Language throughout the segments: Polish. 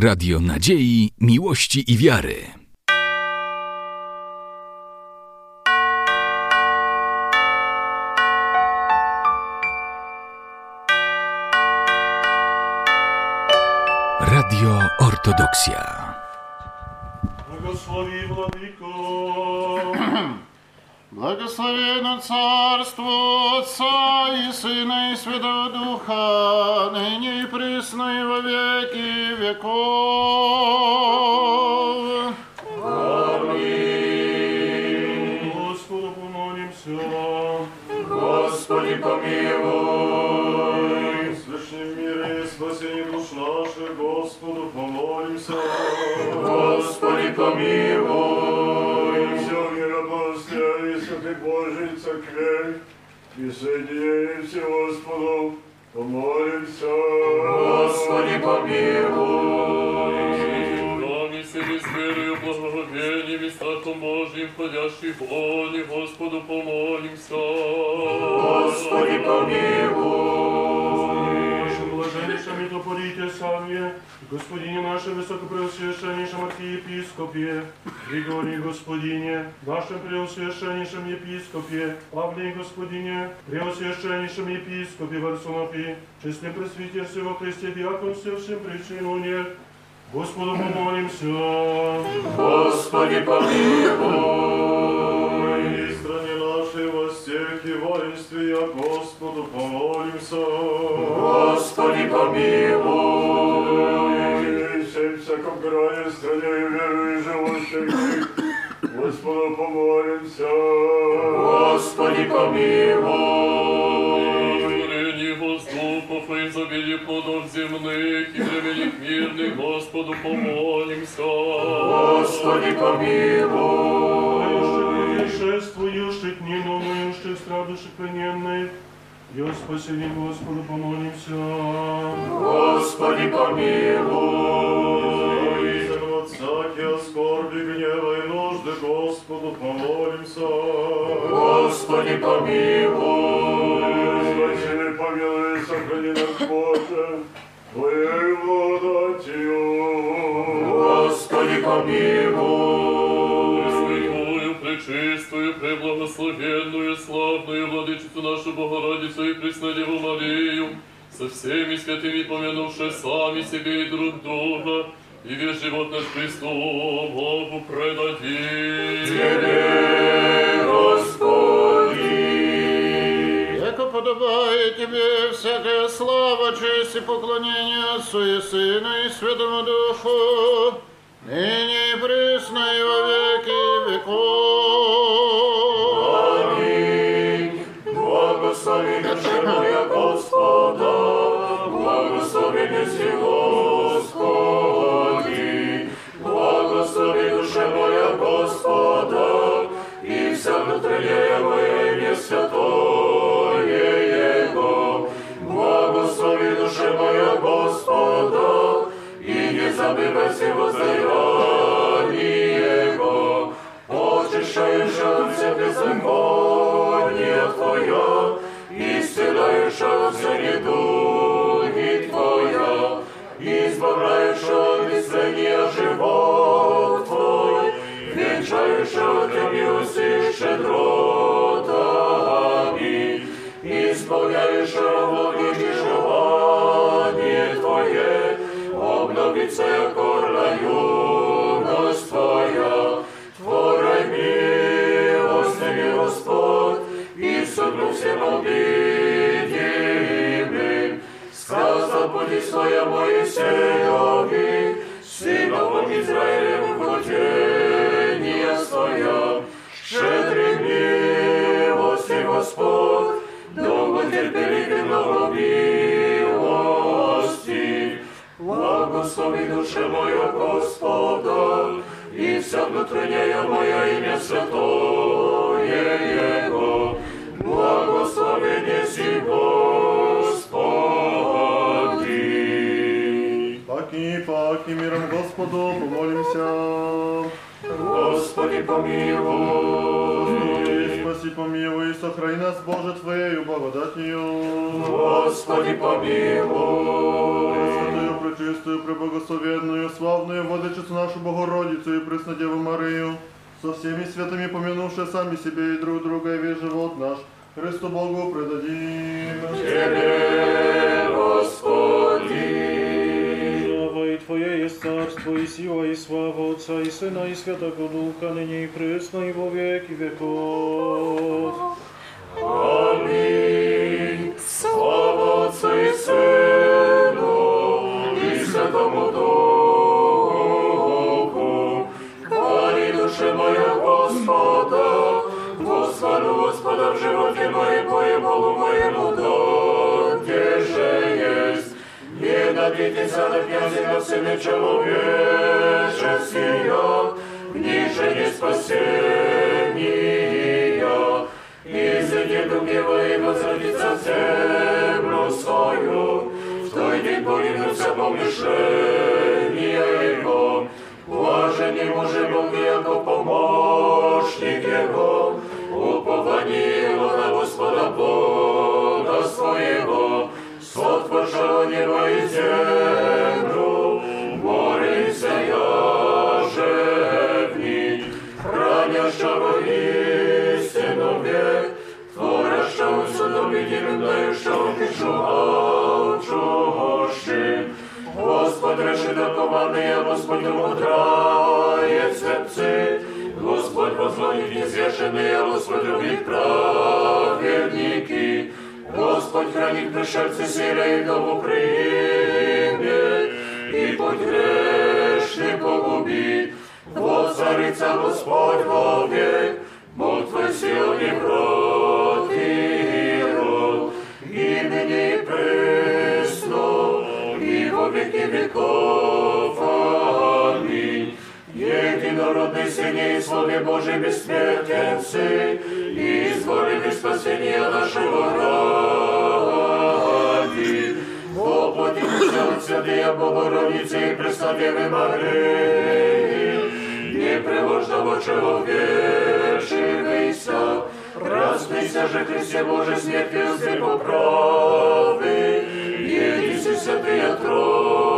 Radio Nadziei, Miłości i Wiary. Radio Ortodoksja. Błogosławi Władimir. Благословено Царство Отца и Сына и Святого Духа, ныне и присно и во веки веков. Аминь. Господу помолимся. Господи помилуй, в мире и спасение душ наших, Господу помолимся. Господи помилуй, Церкви, и соединяемся Господу, помолимся. Господи помилуй, Нами себе с верою, благоговением и страхом Божьим, входящий в они, Господу помолимся. Господи помилуй, Боготворите сам я, Господине наше Высокопреосвященнейшем архиепископе, Григорий Господине, нашем Преосвященнейшем епископе, Павле Господине, Преосвященнейшем епископе Варсунафи, честным пресвитер всего Христе, диакон все всем причину не. Господу помолимся. Господи помилуй. нашей во всех и воинстве, я Господу помолимся. Господи помилуй, И всем всяком крае, стране и веру и живущих, Господу помолимся. Господи помилуй, Творение воздухов и изобилие плодов земных и временных мирных, Господу помолимся. Господи помилуй, Моющих путешествующих, ненумающих, страдущих плененных, и о спасении Господу помолимся. Господи помилуй, От всякие скорби, гнева и нужды Господу помолимся. Господи помилуй, Спаси, помилуй, сохрани нас, Боже, Твоей благодатью. Господи помилуй, пречистую, преблагословенную, славную владычицу нашу Богородицу и Преснодеву Марию, со всеми святыми помянувши сами себе и друг друга, и весь живот наш Христу Богу предадим. Тебе, Господи, Яко подобает Тебе всякая слава, честь и поклонение Отцу и Сыну и Святому Духу, ныне и присно и во веки веков. нами весі воздаємо, очищаєш все беззаконня Твоя, і сідаєш все недуги Твоя, і збавляєш мислення живот Твой, вінчаєш тобі усі щедротами, і сповняєш влади обновится корна юность Твоя, Творай милостыми, Господь, и суду всем обидимым. Сказал пути своя Моисееве, сыновом Израилем хотения своя, щедрый милости Господь, долго много милости. Благослови душе моя Господа, и вся внутренняя моя имя святое Его. Благослови неси Господи. Паки, паки, миром Господу помолимся. Господи помилуй, Спаси, помилуй, сохрани нас, Боже, Твоею благодатью. Господи помилуй, Святую пречистую, преблагословенную, славную Владычицу нашу Богородицу и Преснодеву Марию, со всеми святыми помянувши сами себе и друг друга, и весь живот наш, Христу Богу предадим. Слава и Твое есть царство, и сила, и слава Отца, и Сына, и Святого Духа, ныне и пресно, и во веки веков. Амінь. Слава Отцу і Сину, і Святому Духу. Хвали душе моя Господа, Господу Господа в животе моем, моем, Богу моему, где же есть. Не надейтеся на князя, на Сына человече сия, ниже не спасения. Изыди дугива и возвратится в землю свою, в той день поринуться помышления Господь реши до команди, Господь умудрає серці, Господь возлоїть і з'яшений, Господь любить праведники. Господь хранит пришельцы силе и дому примет, и путь грешный погубит. Вот царица Господь вовек, твой сил не против, и ныне и пресно, и во веки веков. Аминь. Единородный Сыне и Слове Божий бессмертен Сын, и избавили спасения нашего ради. Воплотился от Святые Богородицы и Преснодевы Марии, непреложного человечивейся, Распнися же Христе Боже смертью сверху правы, едиси святые Троицы,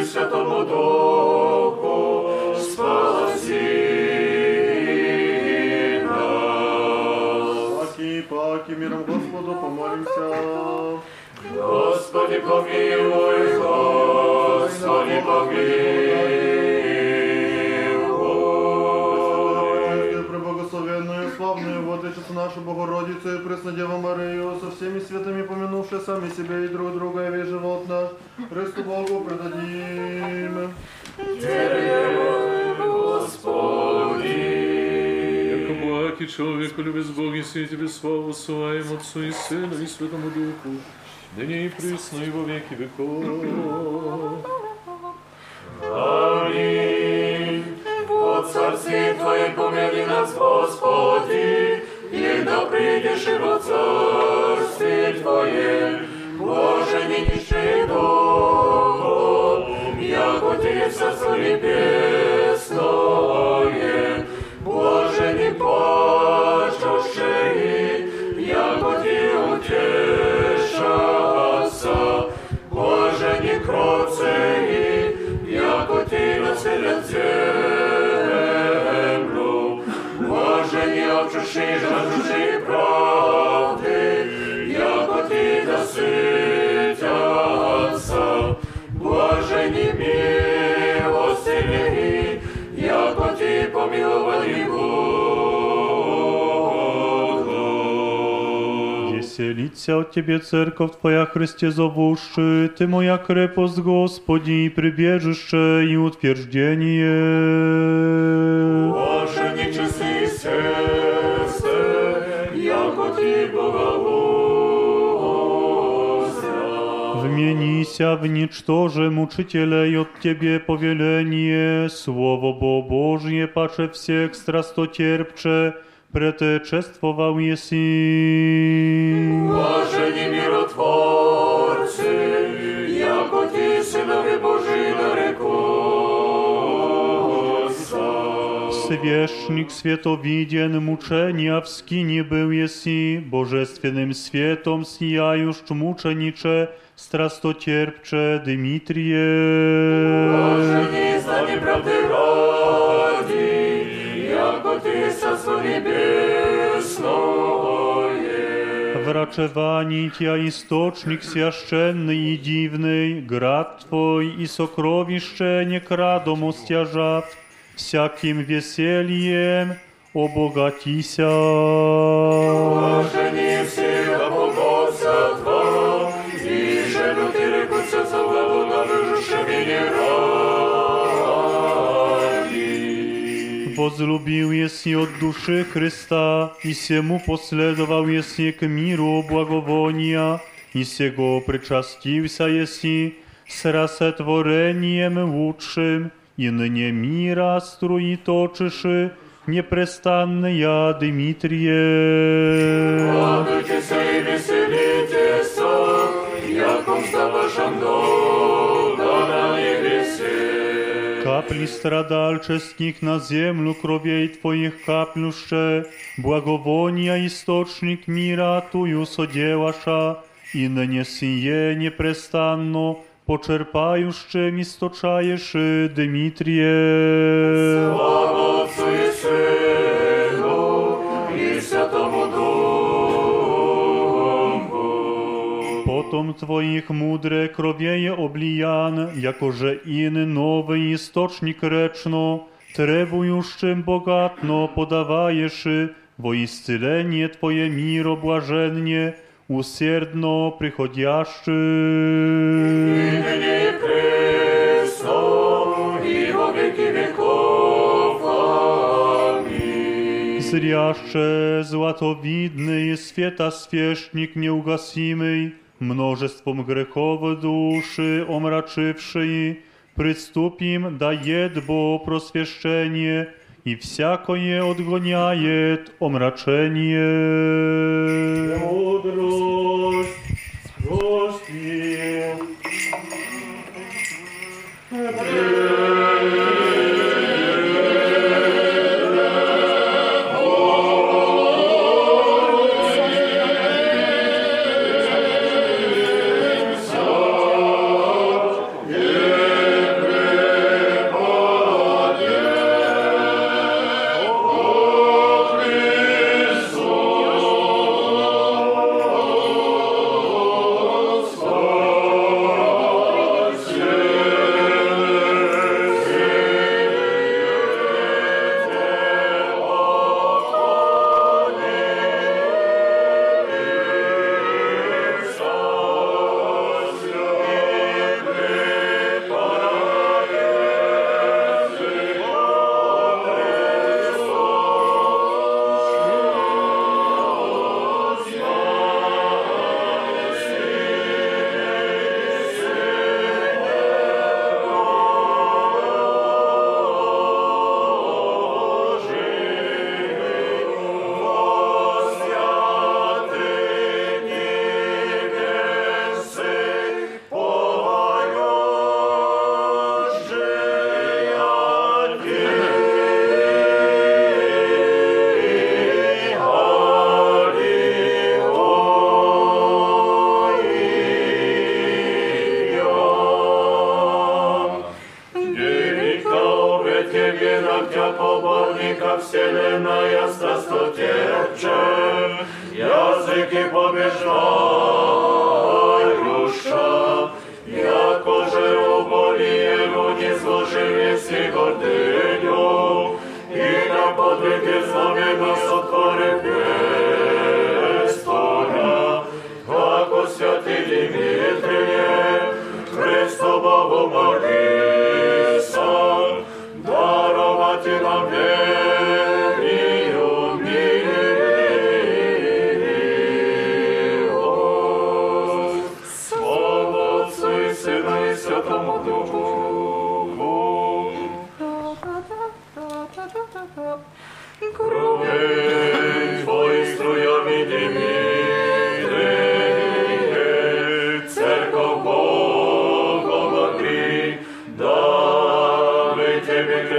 и Святому Духу, спаси нас. Паки, паки, миром Господу помолимся. Господи помилуй, Господи помилуй. Нашу Богородицу и Преснодеву Марию, со всеми святыми помянувши сами себе и друг друга, и весь живот наш, Христу Богу предадим. Яко благ и человеку любит Бог, и все тебе славу ссылаем Отцу и Сыну и Святому Духу, ныне и пресно, и во веки веков. Аминь. Во царстве Твоем помяни нас, Господи, и да придешь во царствие Твое, Боже, не тиши дом, яко Тебе в царство небесное. блажени обчущие, жаждущие правды, яко Ти насытятся, блажени милостивые, яко Ти помиловали будут. Веселится от Тебе церковь Твоя, Христе зовущий, Ты моя крепость, Господи, и прибежище и утверждение. Блажени часы сердце, яко Ти благоузрав. Вменися в ничтоже мучителя, и от Тебе повеление, Слово Бо Божье, паче всех страстотерпче, preteczestwował jesi. Блажені миротворці, ті синові Божі нарекуться. свящник святовиден, мучения в скине был еси, божественным светом сияющ мучениче, страстотерпче Дмитрие. Боже, знание правды ради, яко Ты Царство Небесное. Wraczewani Tja istочник священный и дивный, град Твой и сокровище не крадом остяжав, всяким весельем обогатися. Боже, не сила богослова, и жену Ты рекутся за главу на выжившем ради. Возлюбил еси от души Христа, и сему последовал еси к миру благовония, и сего причастился еси с расотворением лучшим, и ныне мира струи точиши, непрестанная Дмитрие. Радуйтесь и веселитесь, яко за вашем долга на небесе. Капли страдальческих на землю кровей Твоих каплюще, благовония источник мира Тую соделаша, и ныне сие непрестанно почерпающим источаешь Дмитрие. Слава Отцу и Сыну и Святому Духу. Потом Твоих мудре кровеje oblijan, jakoże inny nowy istочник reczno, trebujuszczym bogatno podawajesz, wo iscylenie Twoje miro błażennie, userdno przychodziaszczy. Ныне и пресно, и во веки веков. Аминь. Zriaszcze złatowidny jest świata świecznik nieugasimy, mnożestwom grzechów duszy omraczywszy, przystupim daje bo proswieszczenie i wsiakoje odgoniaje omraczenie. Мудрость,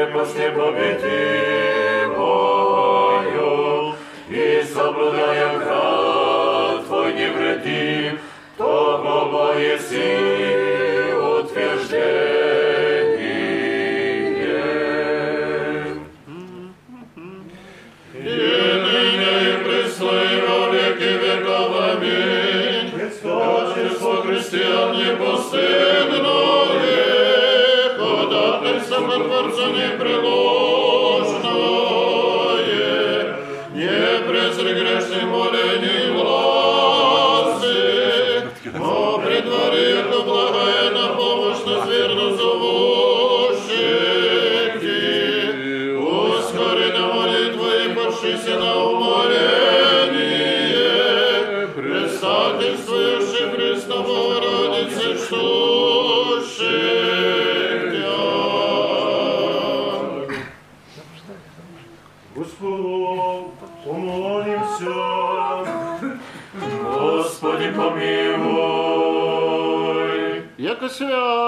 крепости победимою, и соблюдая град Твой невредим, того мои силы.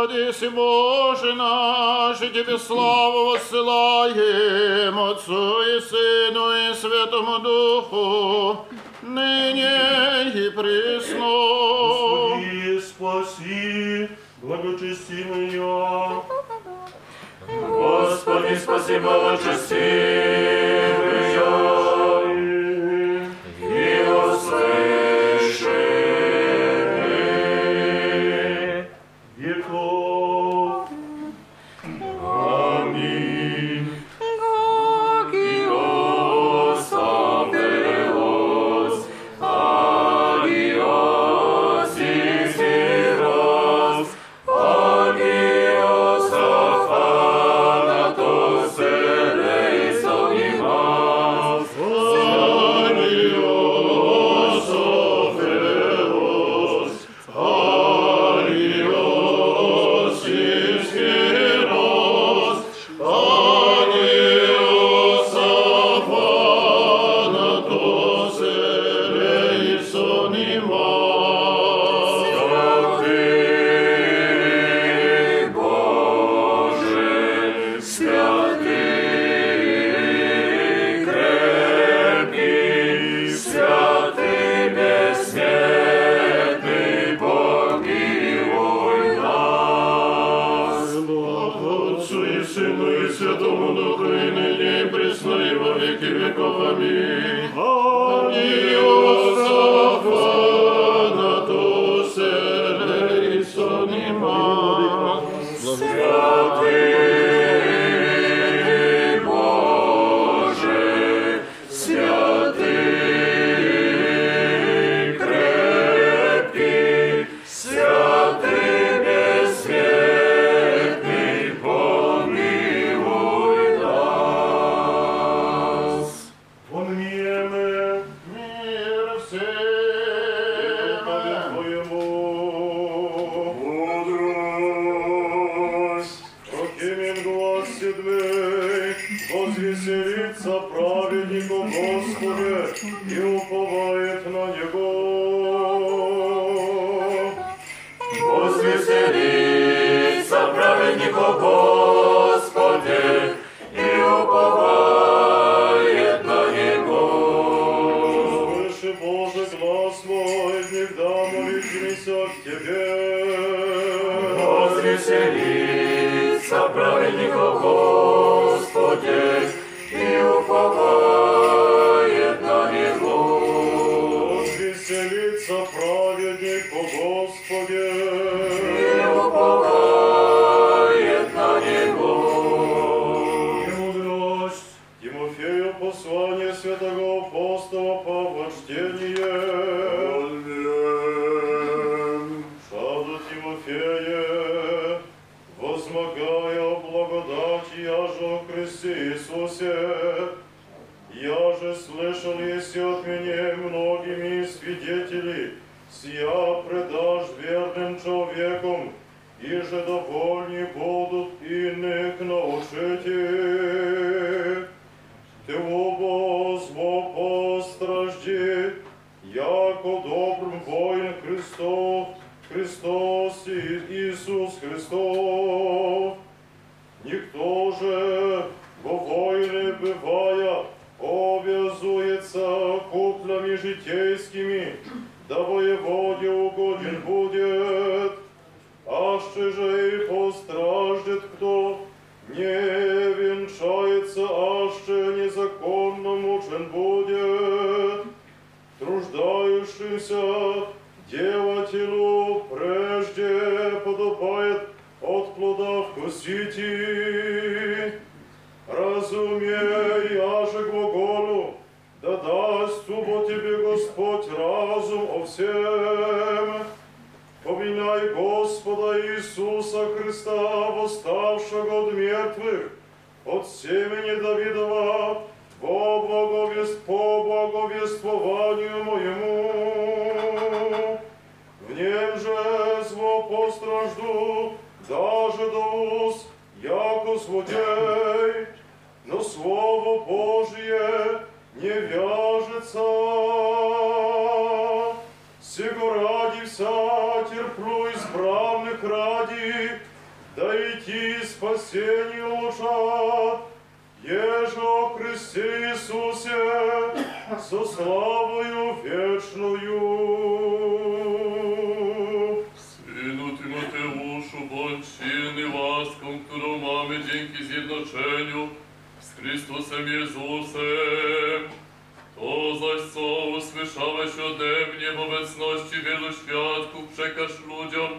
Владыси Боже наш, и Тебе славу воссылаем, Отцу и Сыну и Святому Духу, ныне и пресно. Господи, спаси, благочестивый я. Господи, спаси, благочестивый Glory, Lord glory. В нем же зло постражду, даже до уз, яко злодей, но Слово Божие не вяжется. Сего ради вся терплю избранных ради, да идти спасению еже о Христе Иисусе со славою вечную. Łaską, którą mamy dzięki zjednoczeniu z Chrystusem Jezusem. To zaś, co usłyszałeś ode mnie w obecności wielu świadków, przekaż ludziom,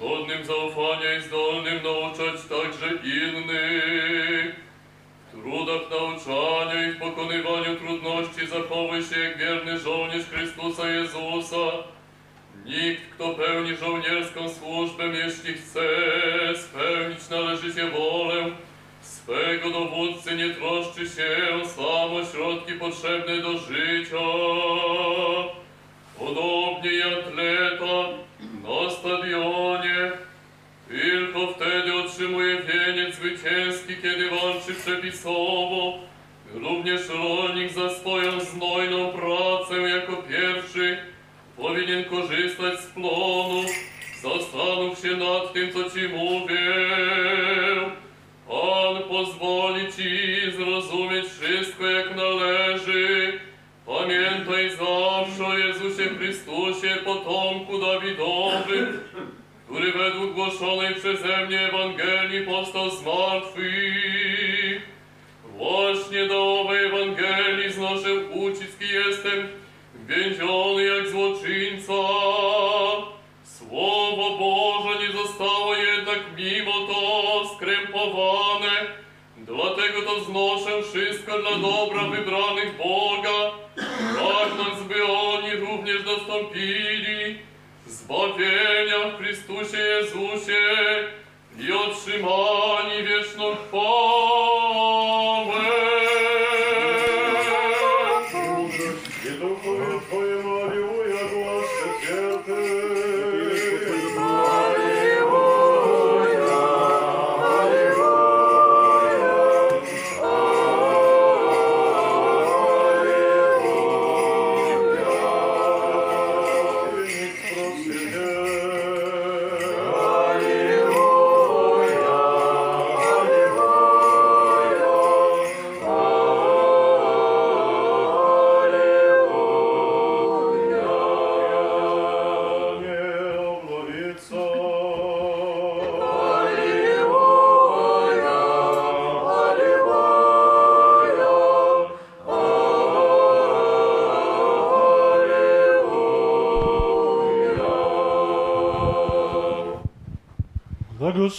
godnym zaufania i zdolnym nauczać także innych. W trudach nauczania i w pokonywaniu trudności zachowuj się jak wierny żołnierz Chrystusa Jezusa. Nikt, kto pełni żołnierską służbę, jeśli chce spełnić należycie wolę swego dowódcy, nie troszczy się sam o środki potrzebne do życia. Podobnie jak atleta na stadionie, tylko wtedy otrzymuje wieniec zwycięski, kiedy walczy przepisowo. Również rolnik za swoją znojną pracę jako pierwszy powinien korzystać z plonu. Zastanów się nad tym, co ci mówię. Pan pozwoli ci zrozumieć wszystko jak należy. Pamiętaj zawsze o Jezusie Chrystusie, potomku Dawidowym, który według głoszonej przeze mnie Ewangelii powstał z martwych. Właśnie do owej Ewangelii znoszę ucisk i jestem więziony jak złoczyńca. Słowo Boże nie zostało jednak mimo to skrępowane, dlatego to znoszę wszystko dla dobra wybranych Boga, pragnąc by oni również dostąpili zbawienia w Chrystusie Jezusie i otrzymani wieczną chwałę.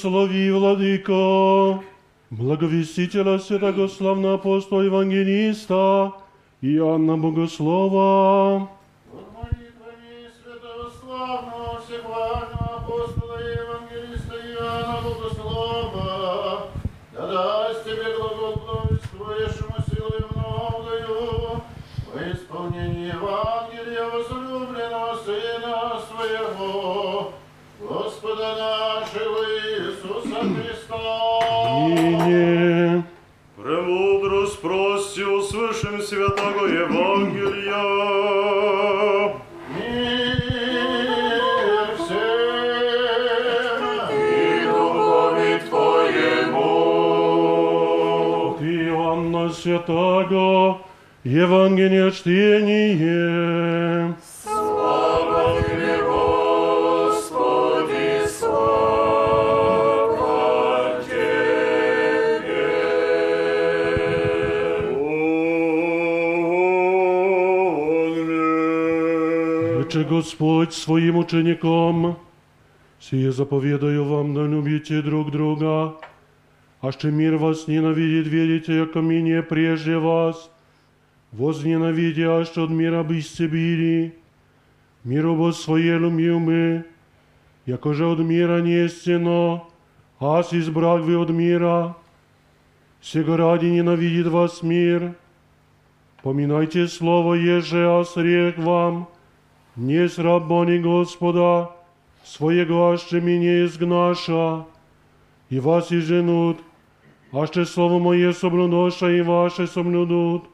Благослови, Владыко, благовестителя святого славного апостола Евангелиста Иоанна Богослова, Евангелие чтение. Слава Тебе, Господи, слава Тебе. Rzeczy Господь swoim uczynnikom, Сие заповедаю вам, да любите друг друга. А что мир вас ненавидит, видите, яко менее прежде вас. Возненавидя, а что от мира бысте били. Миру во свое любил мы, яко же от мира не истино, аз избрал вы от мира. Сего ради ненавидит вас мир. Поминайте слово, еже осрек вам, не с рабони Господа, своего аще меня изгнаша, и вас и женут, аще слово мое соблюдоша и ваше соблюдут.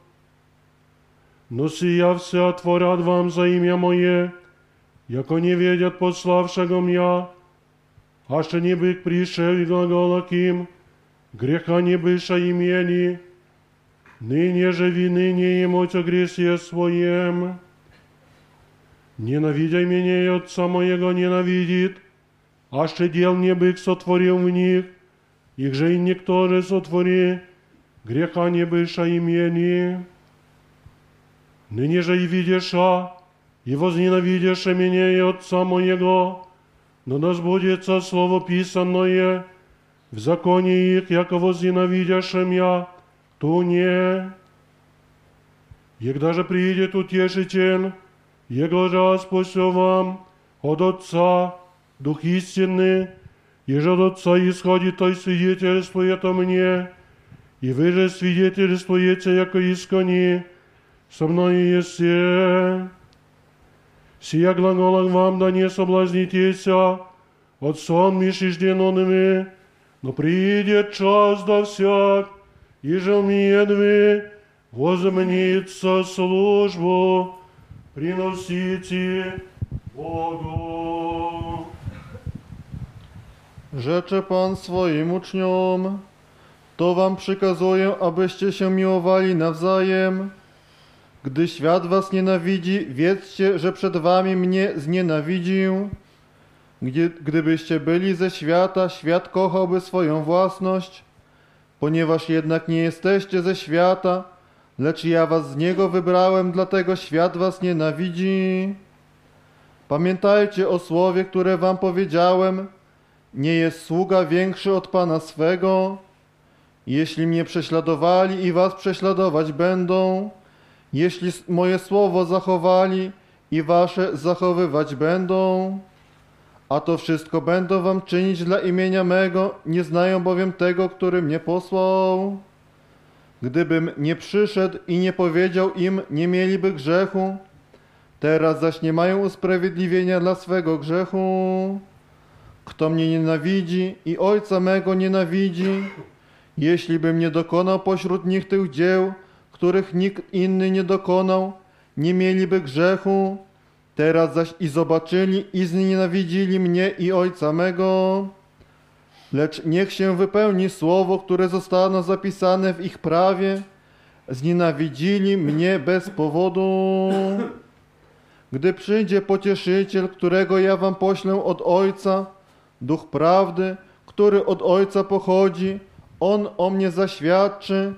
Но сия вся творят вам за имя мое, яко не ведят пославшего меня, аще не бык пришел и глагола ким, греха не быша имени, ныне же вины не имуть о гресе своем. Ненавидя меня и Отца моего ненавидит, аще дел не бык сотворил в них, их же и никто же сотвори, греха не быша имени. Ныне же и видеша, и возненавидеша меня и Отца моего, но да сбудется слово писанное в законе их, яко возненавидеша я, то не. Егда же приидет утешитель, Его же спасу вам от Отца, Дух истины, еже от Отца исходит, той свидетельствует о мне, и вы же свидетельствуете, яко искони, со мною есте. Сия глаголах вам да не соблазнитеся, от сон мишижденонными, но приидет час да всяк, и же медве возменится службу, приносите Богу. Rzecze Pan swoim uczniom, to wam przykazuję, abyście się miłowali nawzajem. Gdy świat was nienawidzi, wiedzcie, że przed wami mnie znienawidził. Gdzie, gdybyście byli ze świata, świat kochałby swoją własność. Ponieważ jednak nie jesteście ze świata, lecz ja was z niego wybrałem, dlatego świat was nienawidzi. Pamiętajcie o słowie, które wam powiedziałem. Nie jest sługa większy od Pana swego. Jeśli mnie prześladowali i was prześladować będą, jeśli moje słowo zachowali i wasze zachowywać będą, a to wszystko będą wam czynić dla imienia mego, nie znają bowiem tego, który mnie posłał. Gdybym nie przyszedł i nie powiedział im, nie mieliby grzechu, teraz zaś nie mają usprawiedliwienia dla swego grzechu. Kto mnie nienawidzi i ojca mego nienawidzi, jeśli bym nie dokonał pośród nich tych dzieł, których nikt inny nie dokonał, nie mieliby grzechu. Teraz zaś i zobaczyli i znienawidzili mnie i ojca mego. Lecz niech się wypełni słowo, które zostało zapisane w ich prawie. Znienawidzili mnie bez powodu. Gdy przyjdzie pocieszyciel, którego ja wam poślę od Ojca, duch prawdy, który od Ojca pochodzi, on o mnie zaświadczy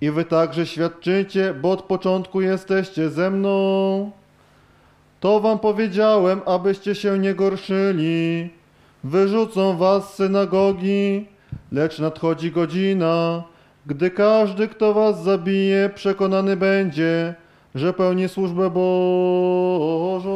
i wy także świadczycie, bo od początku jesteście ze mną. To wam powiedziałem, abyście się nie gorszyli. Wyrzucą was z synagogi, lecz nadchodzi godzina, gdy każdy, kto was zabije, przekonany będzie, że pełni służbę Bożą.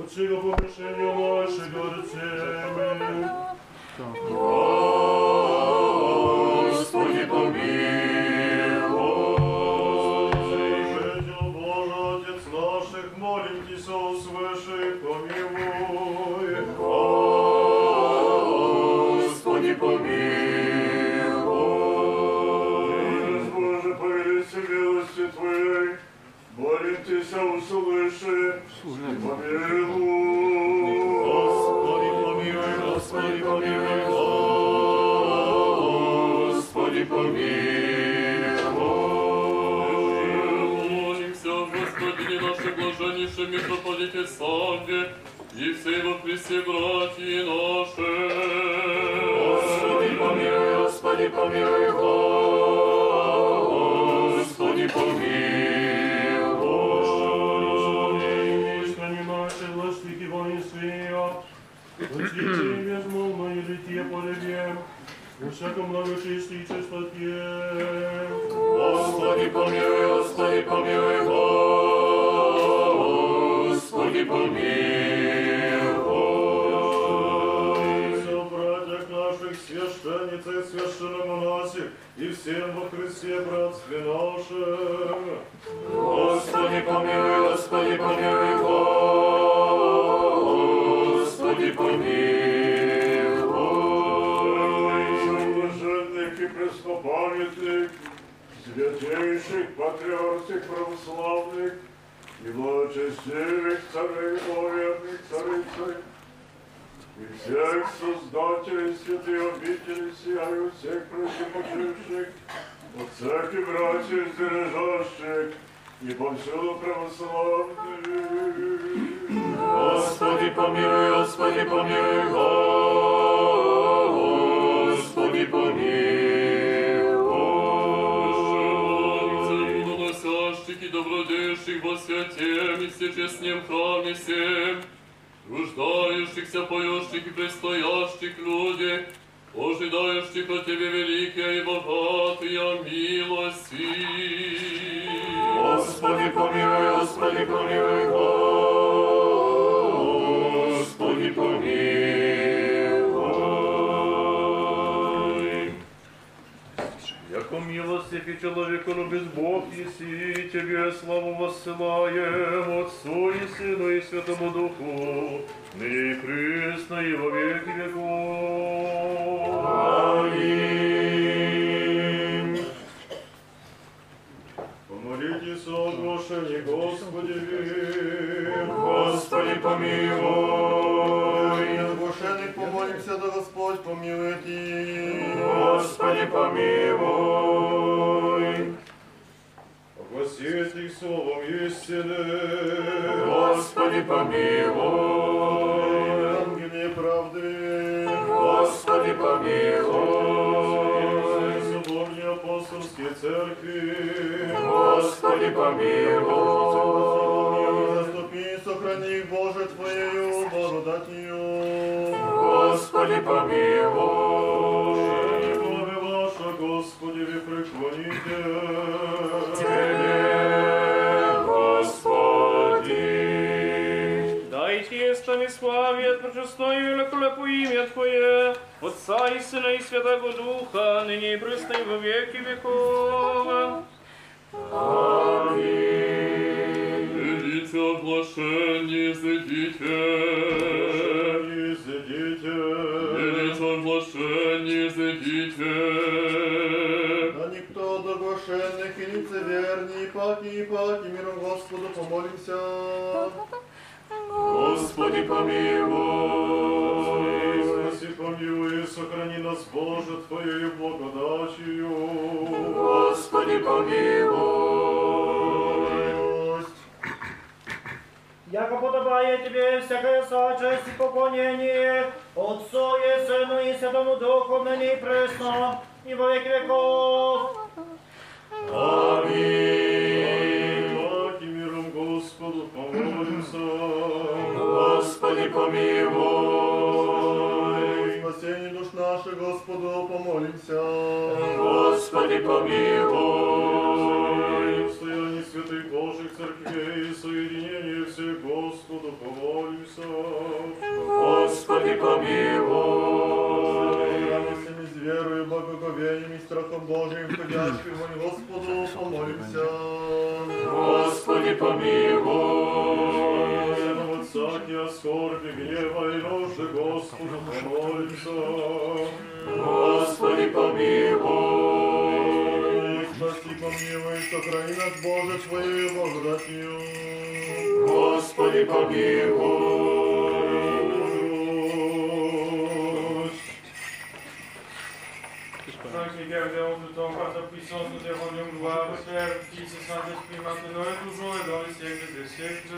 Od czego poproszenia naszego rdzenia. Помилуй, Господи, помилуй, Господи, помилуй, Господи, помилуй. Молимся, Господи, наши блаженнейшие митрополите Савве, и помилуй, во Христе братья наши. Господи, помилуй, Господи, помилуй, Господи, Отсвете безмолвное житие полюбем, во всяком благочестии и чистоте. Господи, помилуй, Господи, помилуй, Господи, помилуй. Все братьях наших, священниц и священномонасих, и всем во Христе братстве нашем. Господи, помилуй, Господи, помилуй, Господи, святейших патриархих православных и благочестивых царей верных царицей, и всех создателей святой обители сия и всех преждепочивших, от всех и братьев здержащих, и повсюду православных. Господи, помилуй, Господи, помилуй, Господи, помилуй. Добродейших во святем и всечестнем храме всем, труждающихся, поющих и предстоящих люди, ожидающих от Тебе великие и богатые милости. Господи, помилуй, Господи, помилуй, Господи, милостив и человеколюбец Бог еси, Тебе славу воссылаем, Отцу и Сыну и Святому Духу, ныне и присно и во веки веков. Аминь. Помолитесь о оглашении Господи. Господи, помилуй. Оглашенных помолимся, да Господь помилует их. Господи, помилуй. Огласить их словом истины. Господи, помилуй. Евангелие правды. Господи, помилуй. Соборные апостольские церкви. Господи, помилуй. Заступи и сохрани их, Боже, Твоею благодатью. Господи, помилуй. Господи, ви преклоните. Славе, пречестное и великолепо имя Твое, Отца и Сына и Святого Духа, ныне и присно и во веки веков. Идите оглашение, зайдите. И сидите. Идите оглашение, зайдите. Да никто от оглашенных и лицеверней, паки и паки, миром Господу помолимся. Господи, помилуй. Спаси, помилуй, сохрани нас, Боже, Твоею благодатью. Господи, помилуй. Яко подобает Тебе всякая сочесть и поклонение, Отцу и Сыну и Святому Духу, ныне и присно, и во веки веков. Аминь. Господи, помилуй. Спасение душ наших, Господу помолимся. Господи, помилуй. Стояние святых Божьих церквей соединение всех Господу помолимся. Господи, помилуй. Радостями с верою, благоговением и страхом Божиим, входящим в Господу помолимся. Господи, помилуй. Всякие скорби, гнева и нужды Господу помолимся. Господи, помилуй. Спаси, помилуй, сохрани нас, Боже, Твоею благодатью. Господи, помилуй. temps par ta puissance, nous te rendons gloire, Père, Fils et Saint-Esprit, maintenant et toujours et dans les siècles des siècles.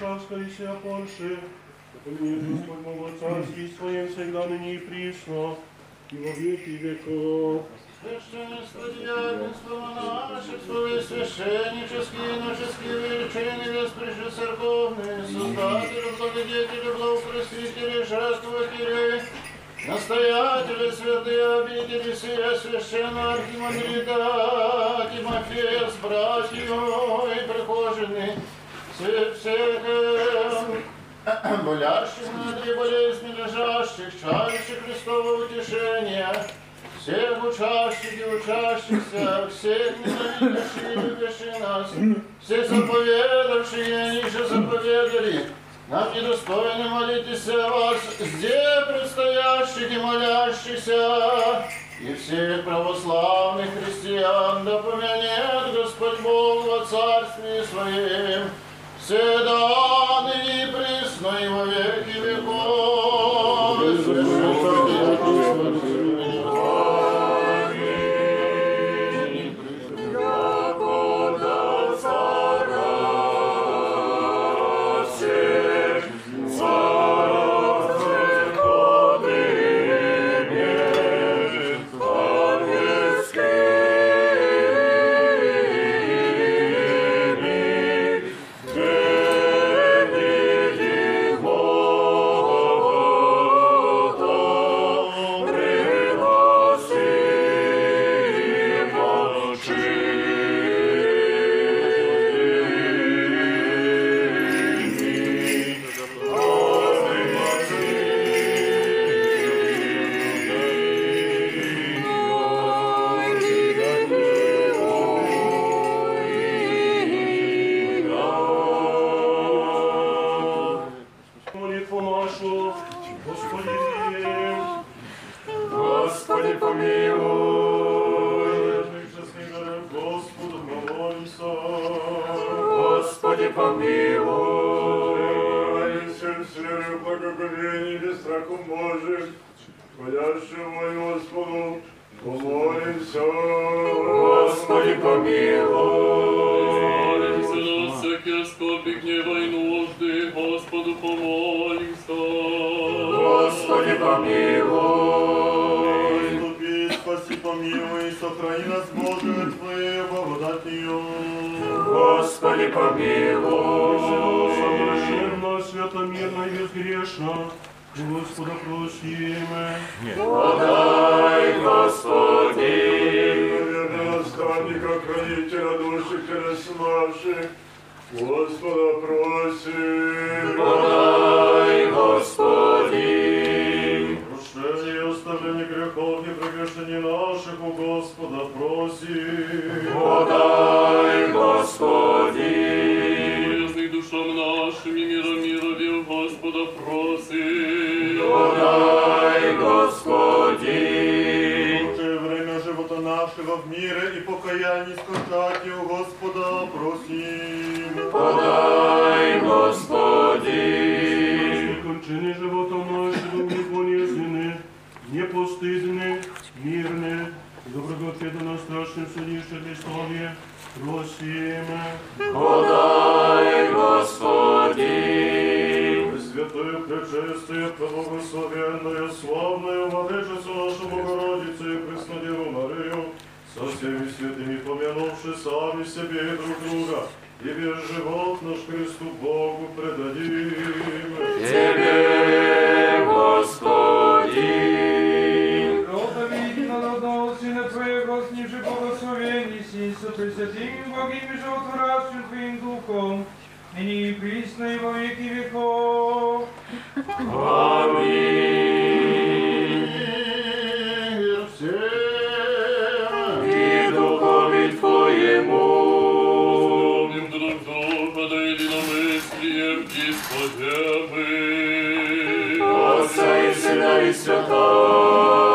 Варшавского и сия Польши, помилует Господь Бог Царский своим всегда ныне и присно, и во веки веков. Священство, диаконство, монашество и священнические, иноческие величины, веспрежи церковные, создатели, благодетели, благопросвители, жертвователи, настоятели, святые обители, сия священного архимандрита, Тимофея с братьями и прихожими, э, болящих на три болезни лежащих, чающих Христового утешения, всех учащих и учащихся, всех ненавидящих и любящих нас, всех заповедавших, они же заповедали, нам недостойно молитесь о вас, где предстоящих и молящихся, и всех православных христиан, да помянет Господь Бог во Царстве Своем, всегда ныне и присно и во веки веков. И нужды, Господу помолимся. Господи помилуй. Заступи, спаси, помилуй, сохрани нас, Боже, Твоей благодатью. Господи помилуй. Совершенно, свято-мирно и безгрешно, Господа просим. Подай, Господи. Верный наставника, хранителя души наших, Господа просим. Подай, Господи. Прощение и оставление грехов и прегрешений наших у Господа просим. Подай, Господи. Полезный душам нашим и миром мирови у Господа просим. Подай, Господи. живота нашего в мире и покаянии скорчати у Господа просим. Подай, Господи. кончины живота нашего не болезненны, не постыдны, мирны, доброгодно на страшном судище Христове, просим. Подай, Господи. Святое, пречестие, преблагословенное, славное, владычицу нашу Богородицу и Преснодеву Марию, со всеми святыми помянувши сами себе и друг друга, и весь живот наш Христу Богу предадим. Тебе, Господи. Рода видно родного Сына Твоего, снижи благословений си, со пресвятым Богим и животворящим Твоим Духом, ныне и присно и во веки веков. Аминь. Israel.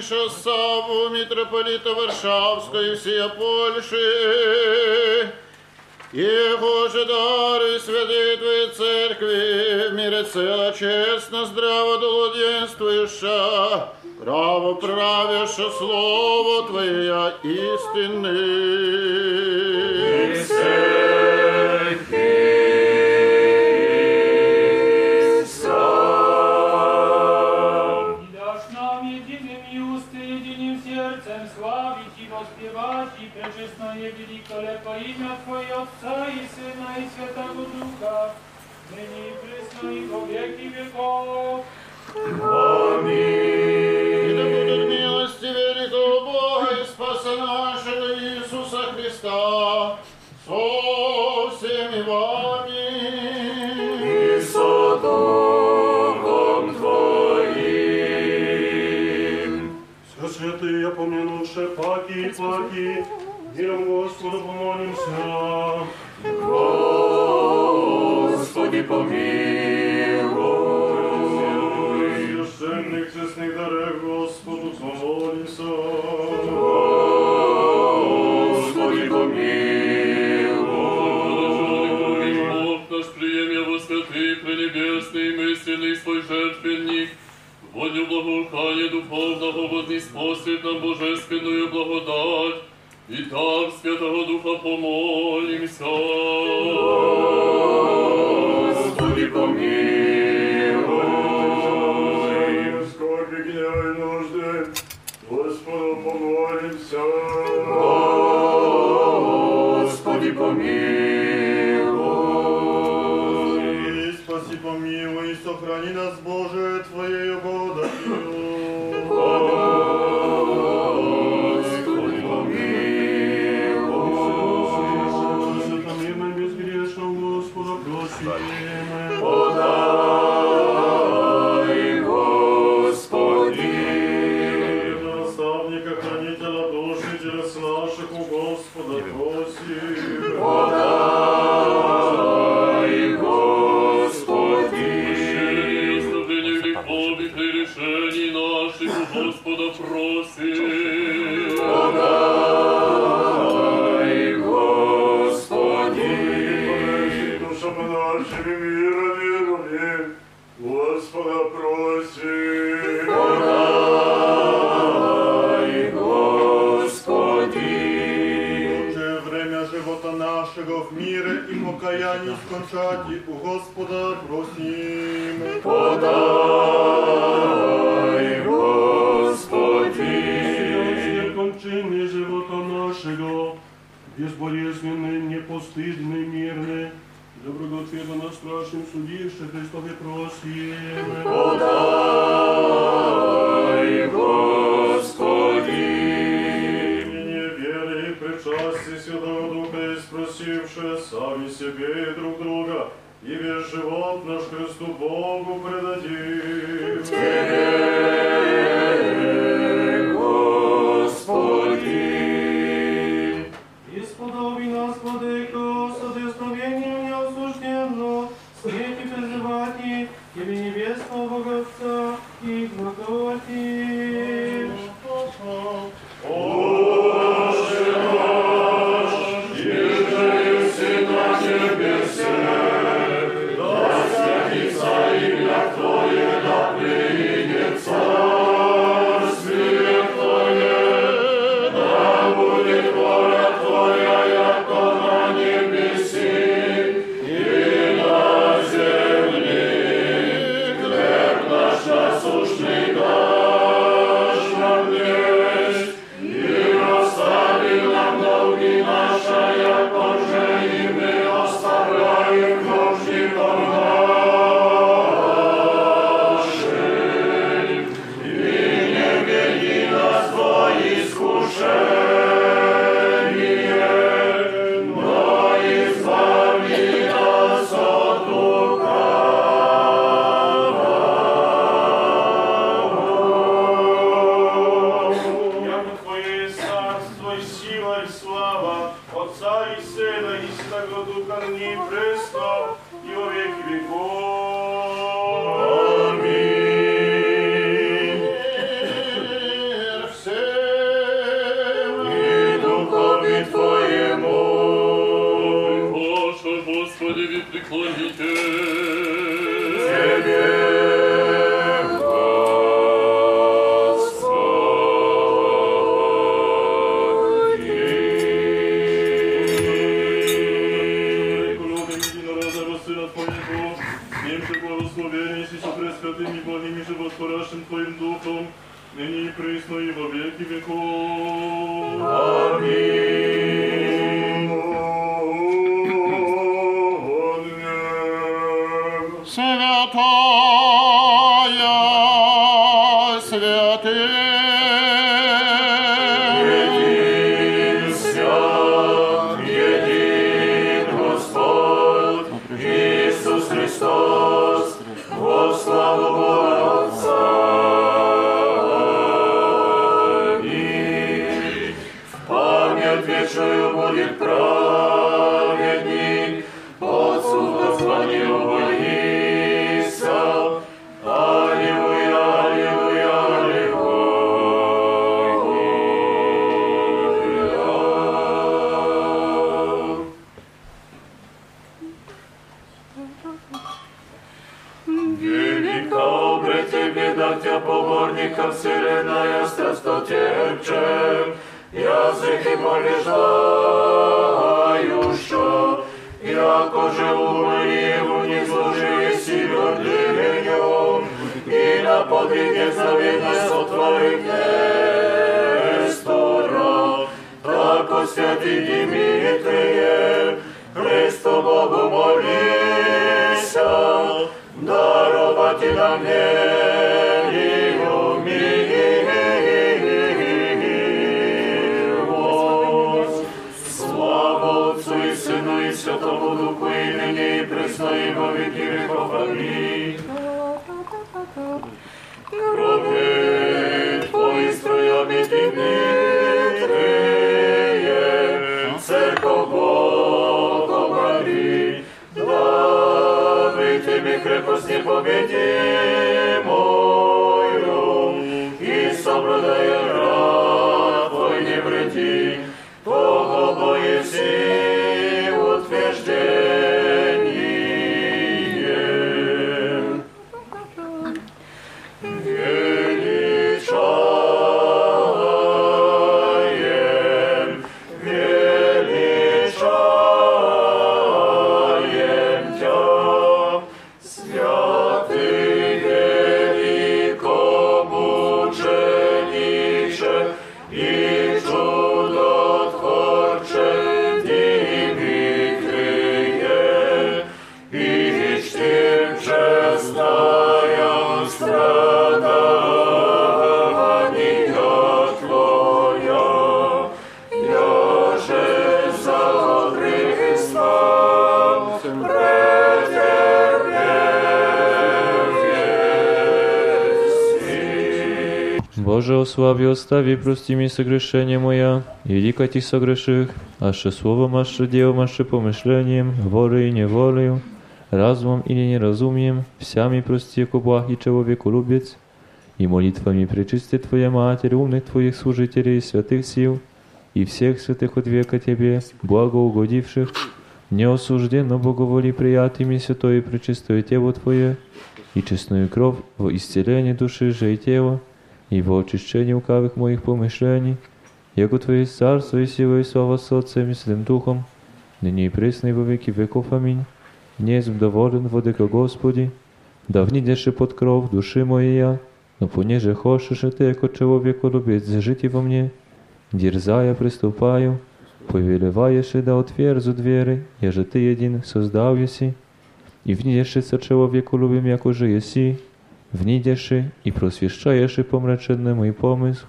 Блаженнейшего Саву, митрополита Варшавской всея Польши, Его же дары святые Твоей Церкви, в мире цело, честно, здраво, долоденствующа, право правяше Слово Твое истинный. И великолепо имя Твое Отца и Сына и Святого Духа, ныне и пресно и во веки веков. И да будут милости великого Бога и Спаса нашего Иисуса Христа. Со всеми вами. И со Духом Все святые, помянувши паки и плаки, миром Господу помолимся. Господи, помилуй. Священных честных дарах Господу помолимся. Господи, помилуй. Бог наш приемя во святый, пренебесный, мысленный свой жертвенник, волю благоухания духовного вознеспосвет нам божественную благодать, и так Святого Духа помолимся. Господи, помилуй. Скорби, гнева и нужды, Господу помолимся. Господи, помилуй. покаянні скончаті у Господа просім. Подай, Господи, кончини живота нашого, безболезненне, непостидне, мирне, доброго на страшнім судівши Христові просім. себе и друг друга, и весь живот наш Христу Богу предадим. Ослави, остави, прости ми согрешения моя, и ликати согреших, аще словом, аще делом, аще помышлением, волей и неволею, разумом или неразумием, всями прости, яко благ и человеколюбец, и молитвами пречисти Твоя Матерь, умных Твоих служителей и святых сил, и всех святых от века Тебе, благоугодивших, неосужденно Боговоли приятыми святое и пречистое Тело Твое, и честную кровь во исцелении души же и тела, и во очищении лукавых моих помышлений, яко Твое царство и сила и слава с Отцем и Святым Духом, ныне и пресно и во веки веков. Аминь. Незм доволен, Владыка Господи, да внидеше под кров души моей, но понеже хочешь и Ты, яко человеколюбец, жить во мне, дерзая приступаю, повелеваешь и да отверзу двери, еже Ты един создал еси, и внидешься человеколюбим, яко же еси, внидеши и просвещаешь помраченному и помысл,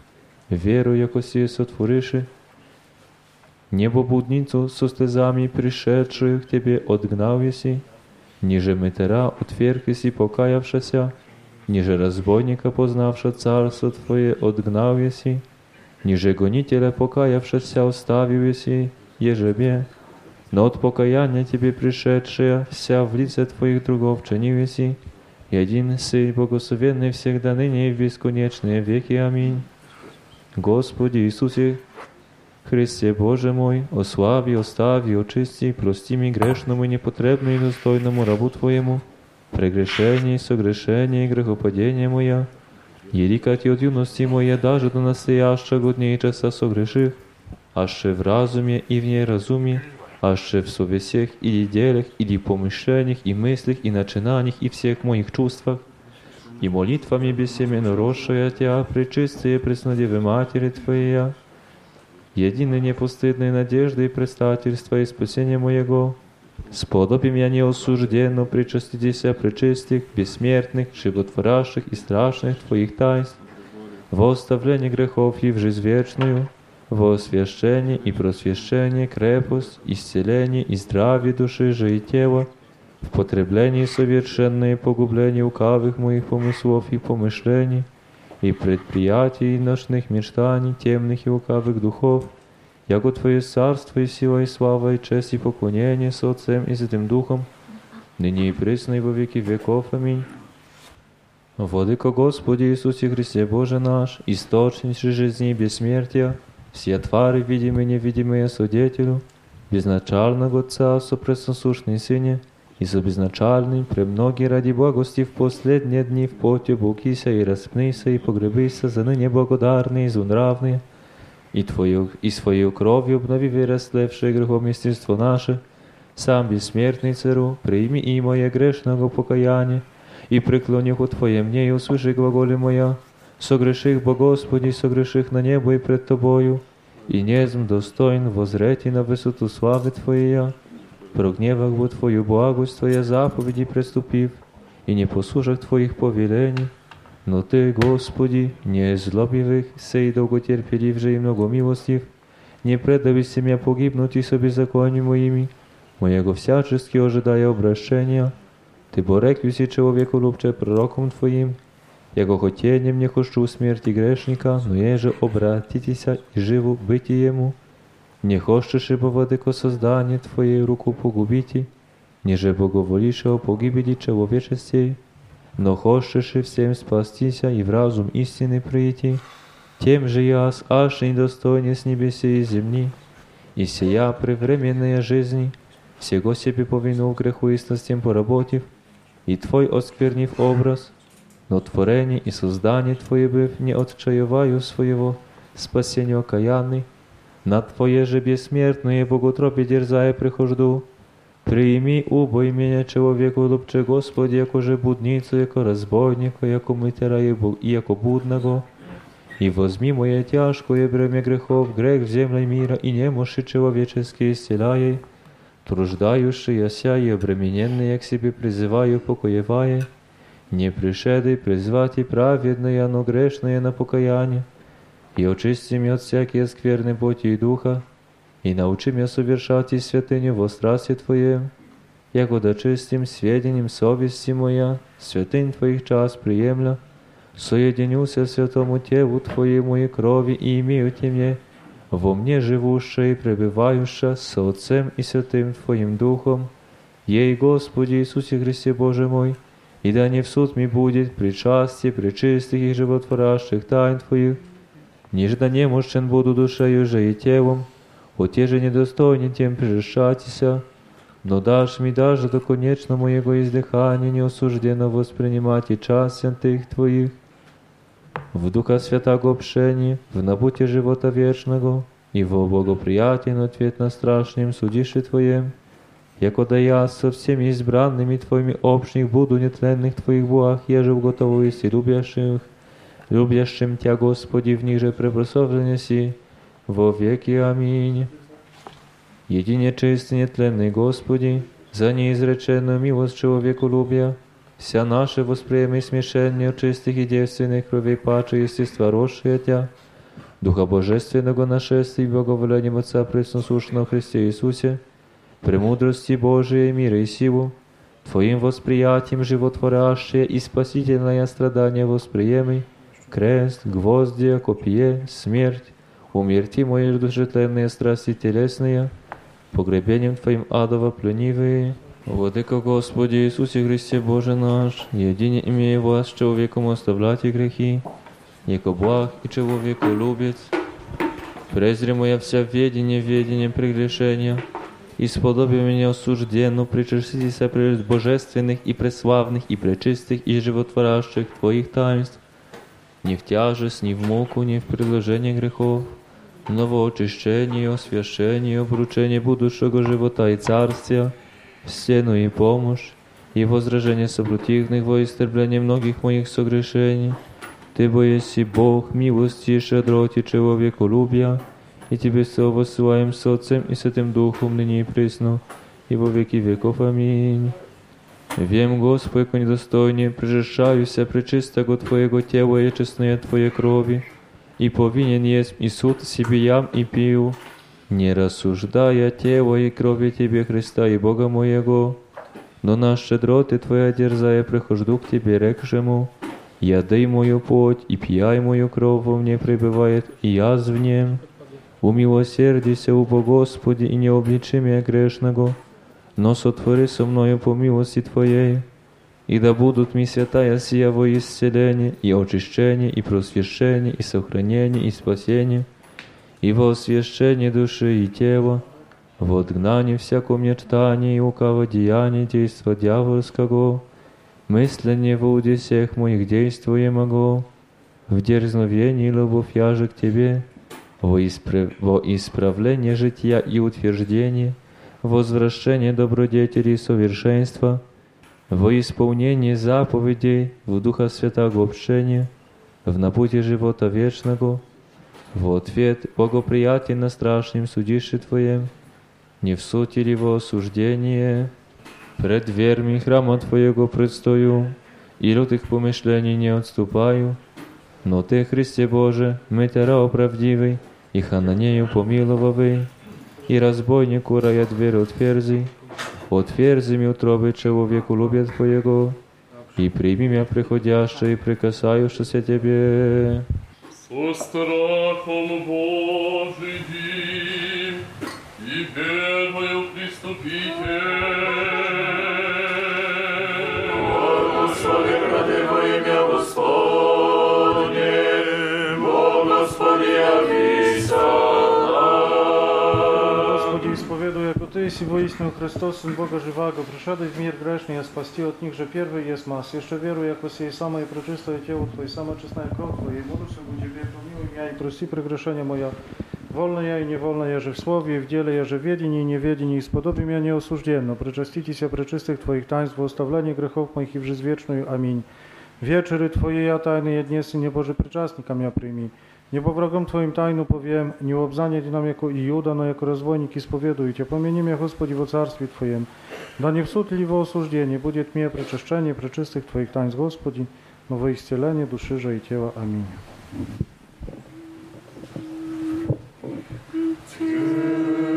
веру, яко сие сотвориши, Небобудницу со слезами пришедшую к Тебе отгнал еси, ниже метера отверг еси покаявшася, ниже разбойника познавша царство Твое отгнал еси, ниже гонителя покаявшася оставил еси, ежебе, но от покаяния Тебе пришедшая вся в лице Твоих другов чинил еси, и один Сын благословенный всегда ныне и в бесконечные веки. Аминь. Господи Иисусе Христе Боже мой, ослави, остави, очисти, прости ми грешному непотребному и достойному рабу Твоему, прегрешение, согрешение и грехопадение моя, Ерикать от юности моя даже до настоящего дня и часа согреших, аще в разуме и в неразуме, аще в совестях или делах, или помышлениях и мыслях, и начинаниях, и всех моих чувствах, и молитвами бессеменно росшая Тя, пречистые преснодевы Матери Твоя, единой непостыдной надежды и предстательства и спасения моего, сподобим я неосужденно причаститеся пречистых, бессмертных, животворящих и страшных Твоих таинств, во оставление грехов и в жизнь вечную, во освящение и просвящение, крепость, исцеление и здравие души же и тела, в потреблении совершенное погубление лукавых моих помыслов и помышлений, и предприятий ночных мечтаний, темных и лукавых духов, яко Твое царство и сила и слава и честь и поклонение с Отцем и Святым Духом, ныне и пресно и во веки веков. Аминь. Владыка Господи Иисусе Христе Боже наш, источник жизни и бессмертия, все твари, видимые и невидимые, свидетелю, безначального Отца, сопресносущный Сыне, и за безначальным, премноги ради благости в последние дни в поте букися и распнися и погребися за ныне благодарные и зунравные, и Твою, и свою кровью обнови вырослевшее грехоместенство наше, сам бессмертный цару, прими и мое грешного покаяние, и преклони у Твое мне, и услыши глаголи моя, согреших Бо Господи, согреших на небо и пред Тобою, и незм достоин возрети на высоту славы Твоей, прогневах бы Твою благость, Твоя заповеди приступив, и не послушах Твоих повелений, но Ты, Господи, не злобивых, сей долготерпелив же и многомилостив, не предавися меня погибнуть и со беззаконию моими, моего всячески ожидая обращения, Ты бореквиси человеку лупче пророком Твоим, Якого хотєнням не хочу у смерті грешника, но еже обратитися і живу биті йому. Не хочеш, бо владико создання Твоєю руку погубіті, ніже боговоліше о погибелі человечестей, но хочеш всім спастися і в разум істини прийти, тем же я с аж недостойне с небеси и земли, и сия превременная жизни, всего себе повинул греху и сластям поработив, и Твой осквернив образ – но творение и создание Твое быв не отчаиваю своего спасения окаянный, на Твое же бессмертное боготропе дерзая прихожду, Прийми убой меня человеку лупче Господи, яко же будницу, яко разбойника, яко мытера и яко будного, и возьми мое тяжкое бремя грехов, грех в земле мира, и немощи человеческие исцеляй, труждающаяся и обремененные к себе призываю покоевая, Не пришедой призвать и праведное, но грешное на покаяние, и очисти меня от всякие скверны боти и духа, и научи меня совершать и святыню во страсти Твое, яко да чистим сведением совести моя, святынь Твоих час приемля, соединюся святому телу Твоему и крови, и имею Тебе во мне живущее и пребывающее со Отцем и Святым Твоим Духом, ей, Господи Иисусе Христе Боже мой, и да не в суд ми будет причастие пречистых и животворящих тайн Твоих, ниже да немощен буду душею же и телом, оте же недостойни тем прижишатися, но дашь ми даже до конечно моего издыхания неосужденно воспринимать и час святых Твоих, в Духа Святаго общении, в набуте живота вечного и во благоприятен ответ на страшным судище Твоем, яко да я со всеми избранными Твоими общих буду нетленных Твоих Богах, еже в готовности любящих, любящим Тя, Господи, в них же препросовлення си, во веки. Аминь. Едине чистый нетленный Господи, за неизреченную милость человеколюбия, вся наше восприемы и смешение чистых и девственных кровей паче естества росшие Тя, Духа Божественного нашествия и благоволением Отца Пресносушного Христе Иисусе, премудрости Божией, мира и силу, Твоим восприятием животворящее и спасительное страдание восприемый, крест, гвоздья, копье, смерть, умерти мои душетленные страсти телесные, погребением Твоим адово пленивые. Владыка Господи Иисусе Христе Боже наш, едине имея вас человеком оставлять и грехи, яко благ и человеку любит, презри моя вся ведение, ведение прегрешения, и сподоби меня осужденно причастися пред божественных и преславных и пречистых и животворящих Твоих таинств, не в тяжесть, ни в муку, ни в предложение грехов, но в очищение, освящение, обручение будущего живота и царствия, в стену и помощь, и возражение сопротивных во истребление многих моих согрешений. Ты боеси Бог, милости и щедроти человеколюбия, и Тебе слово посылаем с Отцем и Святым Духом, ныне и пресно, и во веки веков. Аминь. Wiem, Господи, jako недостойnie, прижешаюся пречистого Твоего тела и честное Твоей крови, и повинен есть и суд себе ям и пил, не рассуждая тело и крови Тебе, Христа и Бога моего, но на щедроты Твоя дерзая прихожду к Тебе, рекшему, ядай мою плоть и пьяй мою кровь во мне пребывает, и я в нем. Умилосердися, убо Господи, и не обличи меня грешного, но сотвори со мною по милости Твоей, и да будут ми святая сия во исцеление, и очищение, и просвящение, и сохранение, и спасение, и во освящение души и тела, в отгнании всякого мечтания и лукавого деяния действа дьявольского, мысление в уде всех моих действуемого, в дерзновении любовь я же к Тебе, во, исправ... во исправление жития и утверждение, возвращение добродетели и совершенства, во исполнение заповедей в Духа Святого общения, в напуте живота вечного, в ответ благоприятен на страшном судище Твоем, не в суд или во осуждение, пред дверьми храма Твоего предстою, и лютых помышлений не отступаю, но Ты, Христе Боже, мытера оправдивый, и Хананею помиловавый, и разбойнику рая дверь отверзи, отверзи ми утробы человеку любят Твоего, и прими меня приходящее и прикасающееся Тебе. Со страхом Божиим и первою приступите. Ты, си воистину Христос, Сын Бога живаго, пришедший в мир грешный, а спасти от них же первый есть мас. Еще верую, яко сей самое пречистое тело Твое, самая честная кровь Твоя, и молюся у Тебе, помилуй меня и прости прегрешения моя. Wolno ja i niewolno jeże w słowie, i w dziele jeże w wiedzie i niewiedzie, i spodobi mnie nieosłużdzienno. Preczastite się preczystych Twoich taństw, w ostawienie grzechów moich i w żyć wieczną. Amin. Wieczery Twoje ja tajny jedniesy, nieboży pryczastnika mia przyjmij. Niebo wrogom Twoim tajnu powiem, nie obzanie nam jako i Juda, no jako rozbojnik i spowiedujcie. Pomieni mnie, Господи, во царстве Twojem. Да не в суд ли во осуждение, будет мне пречeszczenie пречистых Twoich taństw, Господи, но во исцеление души же и тела. Аминь. истины,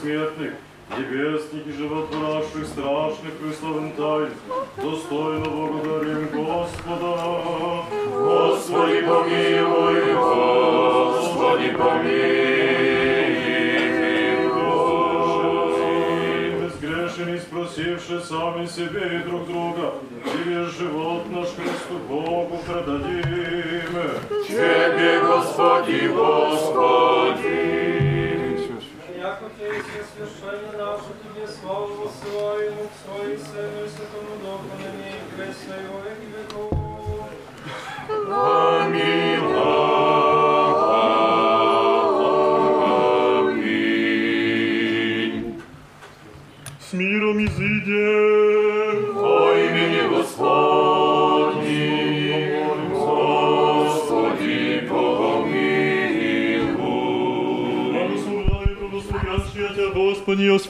Бессмертных, небесных и животворящих, страшных Христовым тайн, достойно благодарим Господа. Господи, помилуй, Господи, помилуй. Безгрешен и спросивши сами себе и друг друга, Тебе живот наш Христу Богу предадим. Тебе, Господи, Господи. Яко Ты есть священный наше, Тебе славу воссылаем, Отцу и Сыну и Святому Духу, ныне и пресно и во веки веков.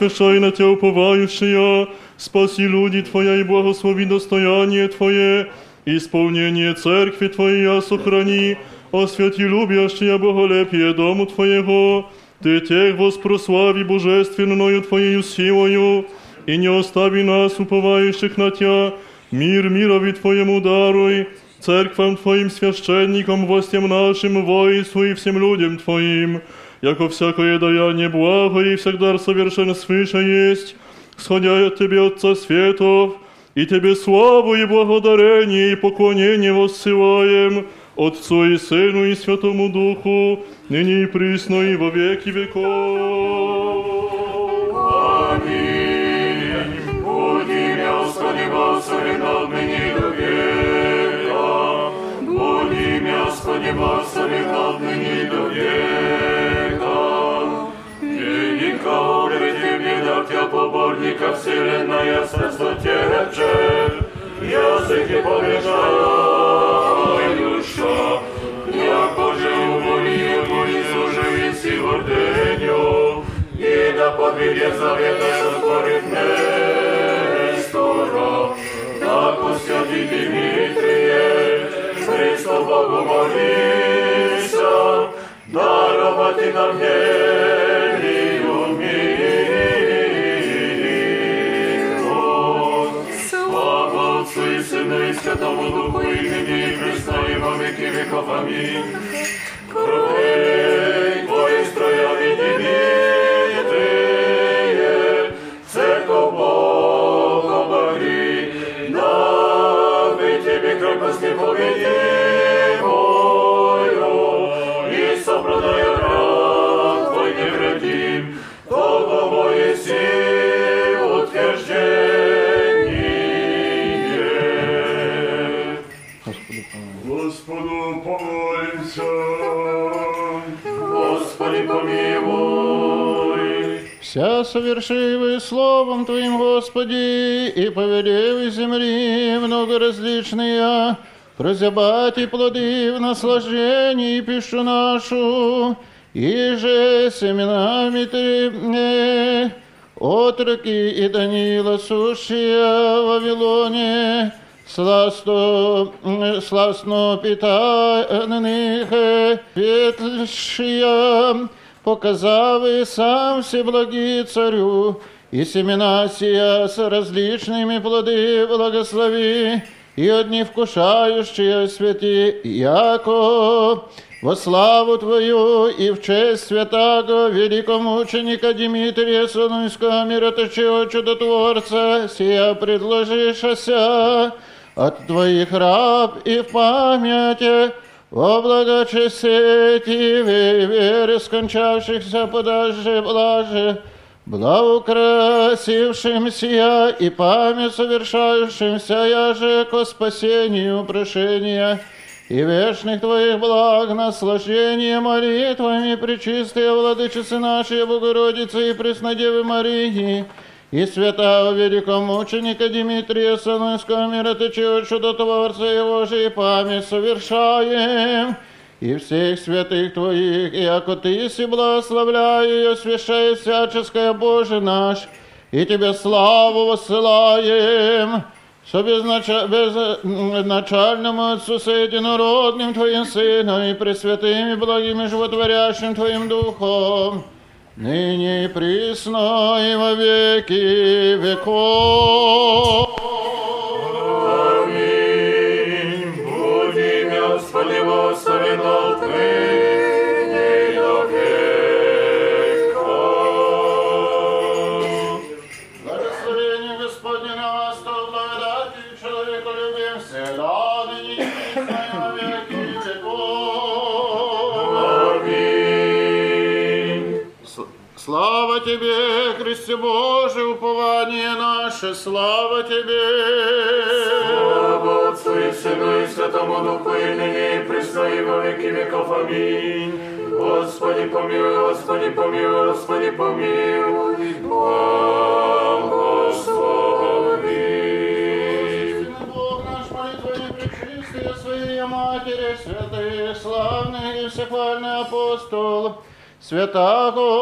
Господи, освящай на Тебя уповающая, спаси люди Твоя и благослови достояние Твое, исполнение церкви Твоей сохрани, освяти любящая боголепие дому Твоего, Ты тех воспрослави божественною Твоею силою, и не остави нас, уповающих на Тебя, мир мирови Твоему даруй, церквам Твоим священникам, властям нашим, воинству и всем людям Твоим, яко всякое даяние благо и всегда совершенно свыше есть, сходя от Тебе, Отца Светов, и Тебе славу и благодарение и поклонение воссылаем, Отцу и Сыну и Святому Духу, ныне и присно и во веки веков. Аминь. Буди, Господи, Господи, над ныне до века. Буди, Господи, Господи, Ornika w Syrenna jasna stocie brzeż, Język nie pomieszają. Совершивы словом Твоим, Господи, и повелевы земли много различные, прозябать и плоды в наслаждении пищу нашу, и же семенами Ты, отроки и Данила сущие в Вавилоне, сластно, сластно питаних, э, ветлшия, показав и сам всеблагий царю, и семена сия с различными плоды благослови, и одни вкушающие святи, яко во славу Твою и в честь святаго великомученика Дмитрия Солунского мироточего чудотворца, сия предложишася. От Твоих раб и в памяти во благочестии вере скончавшихся подаже блаже, благоукрасившимся и память совершающимся, яже ко спасению прошения и вечных Твоих благ, наслаждение молитвами пречистые владычицы нашей Богородицы и Преснодевы Марии, и святого великомученика Дмитрия Солунского мироточего чудотворца его же и память совершаем, и всех святых Твоих, и яко Ты си благословляю и освящай всяческое Боже наш, и Тебе славу воссылаем, со безнача... безначальному Отцу с единородным Твоим Сыном и Пресвятым и благим и животворящим Твоим Духом, ныне и присно и во веки веков. Наше, слава Тебе. Слава Отцу и Сыну и Святому Духу, и ныне и присно и во веки веков. Аминь. Господи, помилуй, Господи, помилуй, Господи, помилуй. Благослови. Бог наш, молитвами пречистые Своей Матери, святые, славные и всехвальный апостол, святаго,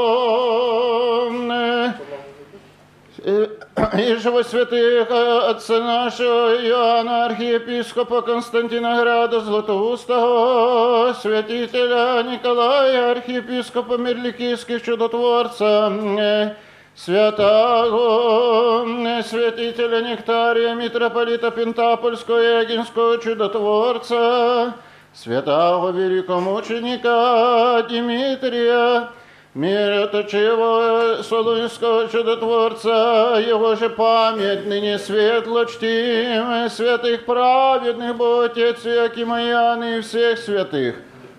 живо святых отца нашего Иоанна, архиепископа Константина Града Златоустого, святителя Николая, архиепископа Мерликийских чудотворца, э, святого э, святителя Нектария, митрополита Пентапольского и Эгинского чудотворца, святого великомученика Дмитрия, мироточивого Солунского чудотворца, его же память ныне светло чтим, святых праведных, Бог Отец Якимаян и всех святых,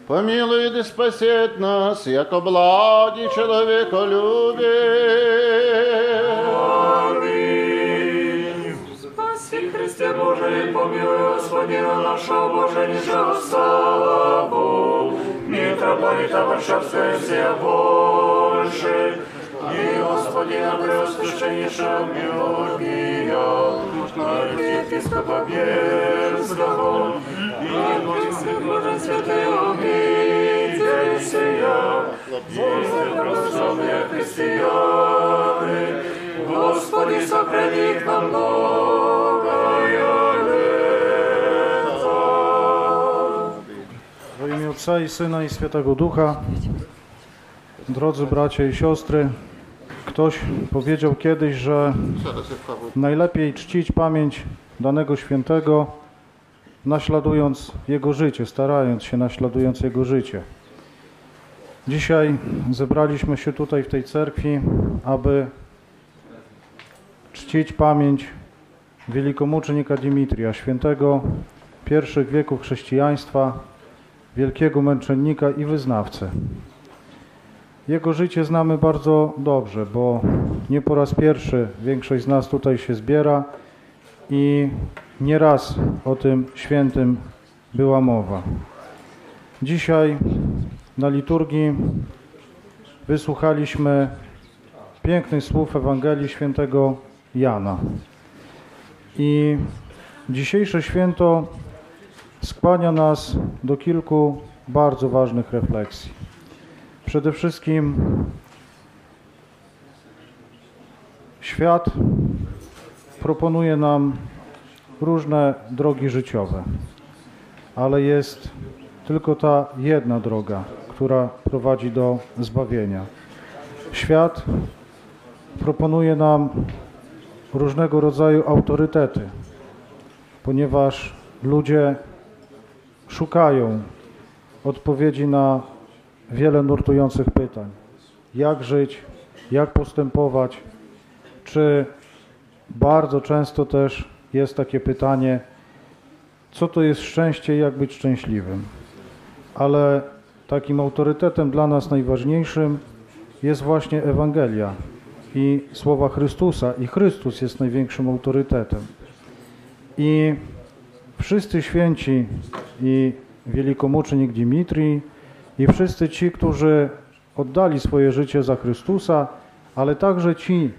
помилуй да спасет нас, яко благи человеколюбие. Боже, Боже, помилуй Господина нашего Боже, нижего славу, митрополита Варшавская все больше, и Господина Преосвященнейшего Меоргия, архиепископа Бельского, и Божьих Божий Святого Митесия, Божьих православные христиане, Господи, сохрани к нам Бог, Ojca i Syna i Świętego Ducha, drodzy bracia i siostry, ktoś powiedział kiedyś, że najlepiej czcić pamięć danego świętego, naśladując jego życie, starając się naśladując jego życie. Dzisiaj zebraliśmy się tutaj w tej cerkwi, aby czcić pamięć wielkomuczenika Dimitria, świętego pierwszych wieków chrześcijaństwa, wielkiego męczennika i wyznawcę. Jego życie znamy bardzo dobrze, bo nie po raz pierwszy większość z nas tutaj się zbiera i nieraz o tym świętym była mowa. Dzisiaj na liturgii wysłuchaliśmy pięknych słów Ewangelii świętego Jana. I dzisiejsze święto skłania nas do kilku bardzo ważnych refleksji. Przede wszystkim świat proponuje nam różne drogi życiowe, ale jest tylko ta jedna droga, która prowadzi do zbawienia. Świat proponuje nam różnego rodzaju autorytety, ponieważ ludzie szukają odpowiedzi na wiele nurtujących pytań. Jak żyć, jak postępować, czy bardzo często też jest takie pytanie, co to jest szczęście i jak być szczęśliwym. Ale takim autorytetem dla nas najważniejszym jest właśnie Ewangelia i słowa Chrystusa. I Chrystus jest największym autorytetem. I wszyscy święci i wielkomucznik Dimitrii i wszyscy ci, którzy oddali swoje życie za Chrystusa, ale także ci,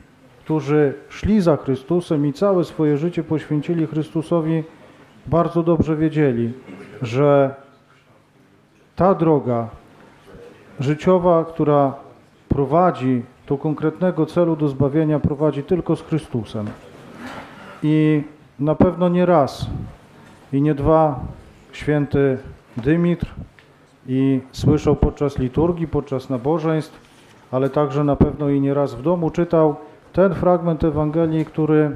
którzy szli za Chrystusem i całe swoje życie poświęcili Chrystusowi, bardzo dobrze wiedzieli, że ta droga życiowa, która prowadzi do konkretnego celu, do zbawienia, prowadzi tylko z Chrystusem. I na pewno nie raz i nie dwa święty Dymitr i słyszał podczas liturgii, podczas nabożeństw, ale także na pewno i nie raz w domu czytał ten fragment Ewangelii, który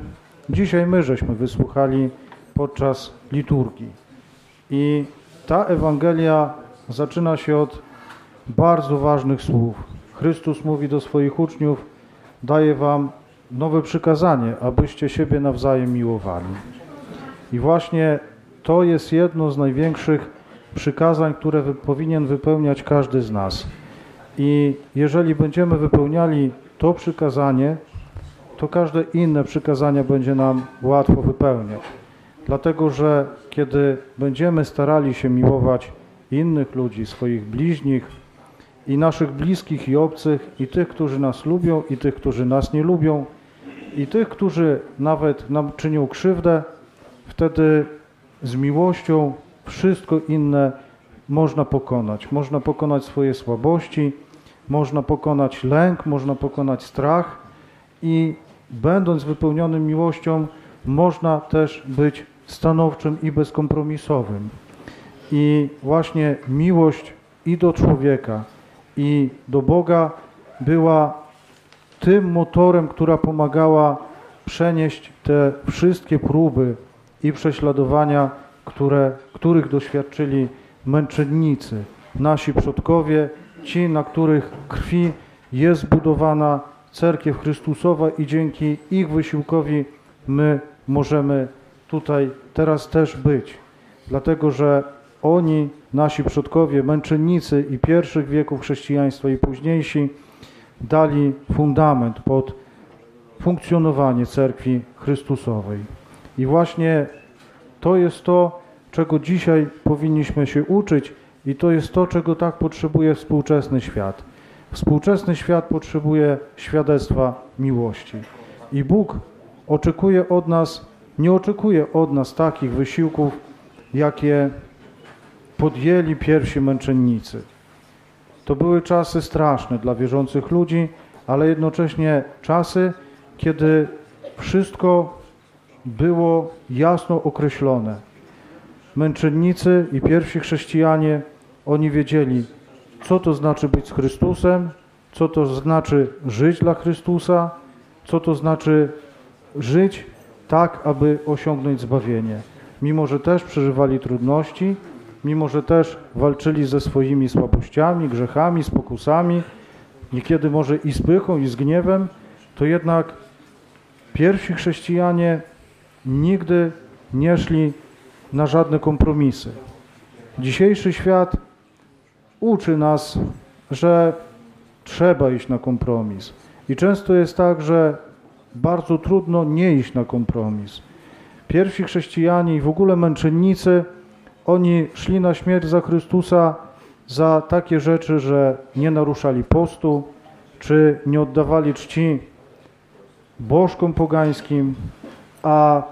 dzisiaj my żeśmy wysłuchali podczas liturgii. I ta Ewangelia zaczyna się od bardzo ważnych słów. Chrystus mówi do swoich uczniów: Daję wam nowe przykazanie, abyście siebie nawzajem miłowali. I właśnie to jest jedno z największych przykazań, które powinien wypełniać każdy z nas. I jeżeli będziemy wypełniali to przykazanie, to każde inne przykazania będzie nam łatwo wypełniać. Dlatego, że kiedy będziemy starali się miłować innych ludzi, swoich bliźnich i naszych bliskich i obcych, i tych, którzy nas lubią, i tych, którzy nas nie lubią, i tych, którzy nawet nam czynią krzywdę, wtedy z miłością wszystko inne można pokonać. Można pokonać swoje słabości, można pokonać lęk, można pokonać strach i będąc wypełnionym miłością, można też być stanowczym i bezkompromisowym. I właśnie miłość i do człowieka, i do Boga była tym motorem, która pomagała przenieść te wszystkie próby i prześladowania, które, których doświadczyli męczennicy, nasi przodkowie, ci, na których krwi jest zbudowana cerkiew Chrystusowa i dzięki ich wysiłkowi my możemy tutaj teraz też być. Dlatego, że oni, nasi przodkowie, męczennicy i pierwszych wieków chrześcijaństwa i późniejsi, dali fundament pod funkcjonowanie cerkwi Chrystusowej. I właśnie to jest to, czego dzisiaj powinniśmy się uczyć, i to jest to, czego tak potrzebuje współczesny świat. Współczesny świat potrzebuje świadectwa miłości. I Bóg oczekuje od nas, nie oczekuje od nas takich wysiłków, jakie podjęli pierwsi męczennicy. To były czasy straszne dla wierzących ludzi, ale jednocześnie czasy, kiedy wszystko było jasno określone. Męczennicy i pierwsi chrześcijanie, oni wiedzieli, co to znaczy być z Chrystusem, co to znaczy żyć dla Chrystusa, co to znaczy żyć tak, aby osiągnąć zbawienie. Mimo, że też przeżywali trudności, mimo, że też walczyli ze swoimi słabościami, grzechami, spokusami, niekiedy może i z pychą, i z gniewem, to jednak pierwsi chrześcijanie nigdy nie szli na żadne kompromisy. Dzisiejszy świat uczy nas, że trzeba iść na kompromis. I często jest tak, że bardzo trudno nie iść na kompromis. Pierwsi chrześcijanie i w ogóle męczennicy, oni szli na śmierć za Chrystusa za takie rzeczy, że nie naruszali postu, czy nie oddawali czci bożkom pogańskim, a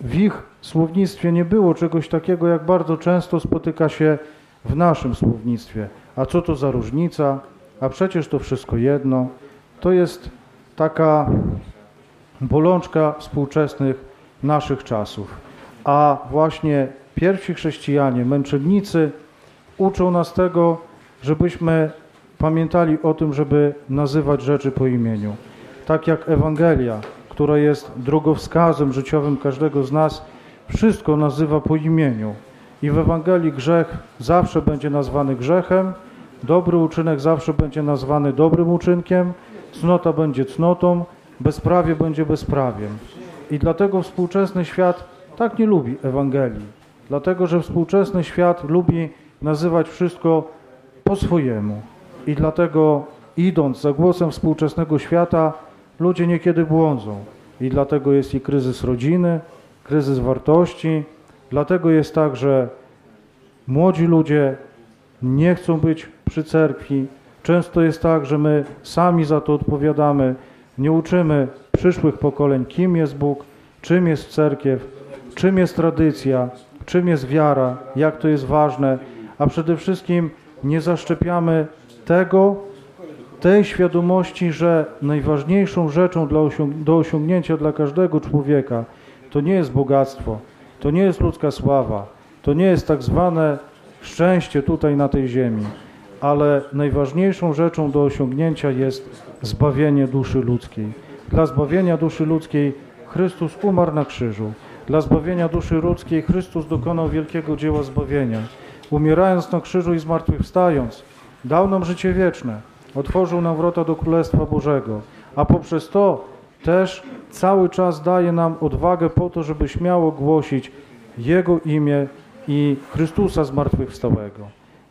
w ich słownictwie nie było czegoś takiego, jak bardzo często spotyka się w naszym słownictwie. A co to za różnica? A przecież to wszystko jedno. To jest taka bolączka współczesnych naszych czasów. A właśnie pierwsi chrześcijanie, męczennicy uczą nas tego, żebyśmy pamiętali o tym, żeby nazywać rzeczy po imieniu. Tak jak Ewangelia, która jest drogowskazem życiowym każdego z nas, wszystko nazywa po imieniu. I w Ewangelii grzech zawsze będzie nazwany grzechem, dobry uczynek zawsze będzie nazwany dobrym uczynkiem, cnota będzie cnotą, bezprawie będzie bezprawiem. I dlatego współczesny świat tak nie lubi Ewangelii. Dlatego, że współczesny świat lubi nazywać wszystko po swojemu. I dlatego idąc za głosem współczesnego świata, ludzie niekiedy błądzą. I dlatego jest i kryzys rodziny, kryzys wartości. Dlatego jest tak, że młodzi ludzie nie chcą być przy cerkwi. Często jest tak, że my sami za to odpowiadamy. Nie uczymy przyszłych pokoleń, kim jest Bóg, czym jest cerkiew, czym jest tradycja, czym jest wiara, jak to jest ważne, a przede wszystkim nie zaszczepiamy tego, tej świadomości, że najważniejszą rzeczą dla osiąg do osiągnięcia dla każdego człowieka to nie jest bogactwo, to nie jest ludzka sława, to nie jest tak zwane szczęście tutaj na tej ziemi, ale najważniejszą rzeczą do osiągnięcia jest zbawienie duszy ludzkiej. Dla zbawienia duszy ludzkiej Chrystus umarł na krzyżu. Dla zbawienia duszy ludzkiej Chrystus dokonał wielkiego dzieła zbawienia. Umierając na krzyżu i zmartwychwstając, dał nam życie wieczne, otworzył nam wrota do Królestwa Bożego, a poprzez to też cały czas daje nam odwagę po to, żeby śmiało głosić Jego imię i Chrystusa zmartwychwstałego.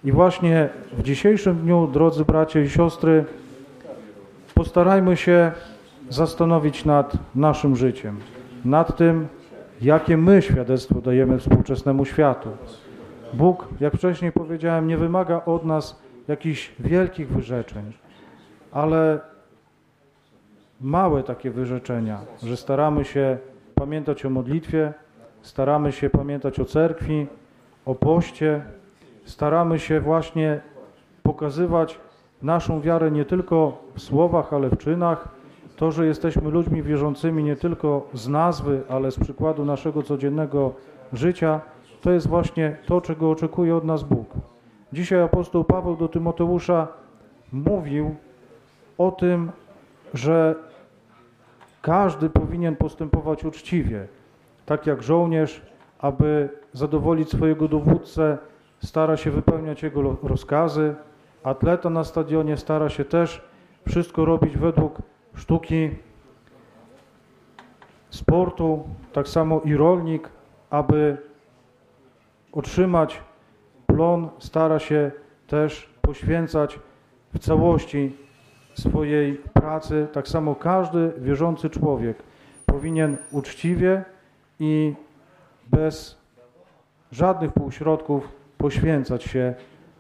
I właśnie w dzisiejszym dniu, drodzy bracia i siostry, postarajmy się zastanowić nad naszym życiem, nad tym, jakie my świadectwo dajemy współczesnemu światu. Bóg, jak wcześniej powiedziałem, nie wymaga od nas jakichś wielkich wyrzeczeń, ale małe takie wyrzeczenia, że staramy się pamiętać o modlitwie, staramy się pamiętać o cerkwi, o poście, staramy się właśnie pokazywać naszą wiarę nie tylko w słowach, ale w czynach. To, że jesteśmy ludźmi wierzącymi nie tylko z nazwy, ale z przykładu naszego codziennego życia, to jest właśnie to, czego oczekuje od nas Bóg. Dzisiaj apostoł Paweł do Tymoteusza mówił o tym, że każdy powinien postępować uczciwie, tak jak żołnierz, aby zadowolić swojego dowódcę, stara się wypełniać jego rozkazy. Atleta na stadionie stara się też wszystko robić według sztuki sportu, tak samo i rolnik, aby otrzymać plon, stara się też poświęcać w całości swojej pracy. Tak samo każdy wierzący człowiek powinien uczciwie i bez żadnych półśrodków poświęcać się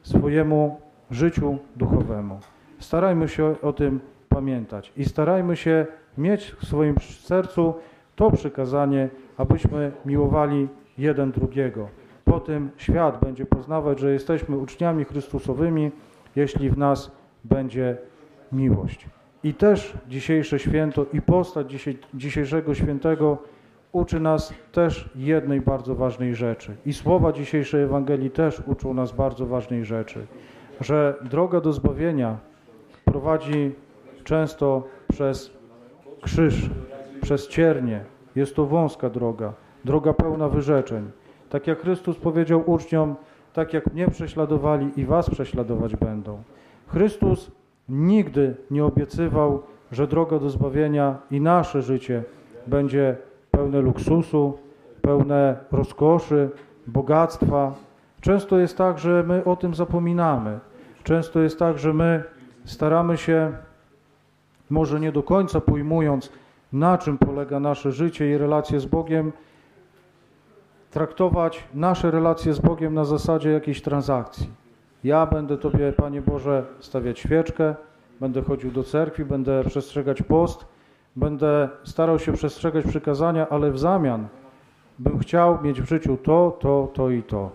swojemu życiu duchowemu. Starajmy się o tym pamiętać i starajmy się mieć w swoim sercu to przykazanie, abyśmy miłowali jeden drugiego. Po tym świat będzie poznawać, że jesteśmy uczniami Chrystusowymi, jeśli w nas będzie miłość. I też dzisiejsze święto i postać dzisiejszego świętego uczy nas też jednej bardzo ważnej rzeczy. I słowa dzisiejszej Ewangelii też uczą nas bardzo ważnej rzeczy, że droga do zbawienia prowadzi często przez krzyż, przez ciernie. Jest to wąska droga, droga pełna wyrzeczeń. Tak jak Chrystus powiedział uczniom, tak jak mnie prześladowali i was prześladować będą. Chrystus nigdy nie obiecywał, że droga do zbawienia i nasze życie będzie pełne luksusu, pełne rozkoszy, bogactwa. Często jest tak, że my o tym zapominamy. Często jest tak, że my staramy się, może nie do końca pojmując, na czym polega nasze życie i relacje z Bogiem, traktować nasze relacje z Bogiem na zasadzie jakiejś transakcji. Ja będę Tobie, Panie Boże, stawiać świeczkę, będę chodził do cerkwi, będę przestrzegać post, będę starał się przestrzegać przykazania, ale w zamian bym chciał mieć w życiu to, to, to i to.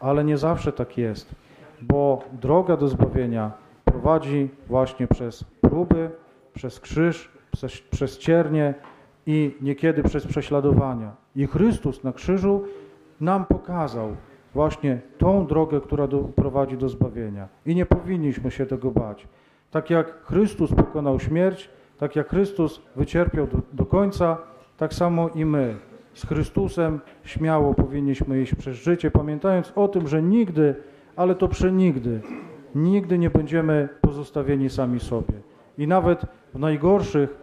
Ale nie zawsze tak jest, bo droga do zbawienia prowadzi właśnie przez próby, przez krzyż, przez, przez ciernie i niekiedy przez prześladowania. I Chrystus na krzyżu nam pokazał właśnie tą drogę, która do, prowadzi do zbawienia. I nie powinniśmy się tego bać. Tak jak Chrystus pokonał śmierć, tak jak Chrystus wycierpiał do, do końca, tak samo i my z Chrystusem śmiało powinniśmy iść przez życie, pamiętając o tym, że nigdy, ale to przenigdy, nigdy nie będziemy pozostawieni sami sobie. I nawet w najgorszych,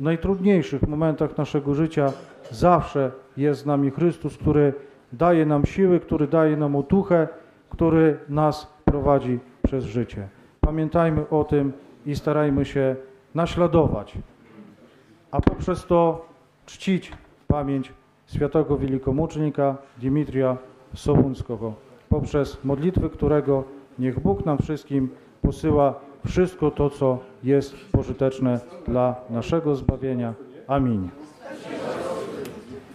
najtrudniejszych momentach naszego życia zawsze jest z nami Chrystus, który daje nam siły, który daje nam otuchę, który nas prowadzi przez życie. Pamiętajmy o tym i starajmy się naśladować, a poprzez to czcić pamięć świętego wielkomucznika Dimitrija Sołunskiego, poprzez modlitwy którego niech Bóg nam wszystkim posyła wszystko to, co jest pożyteczne dla naszego zbawienia. Amin.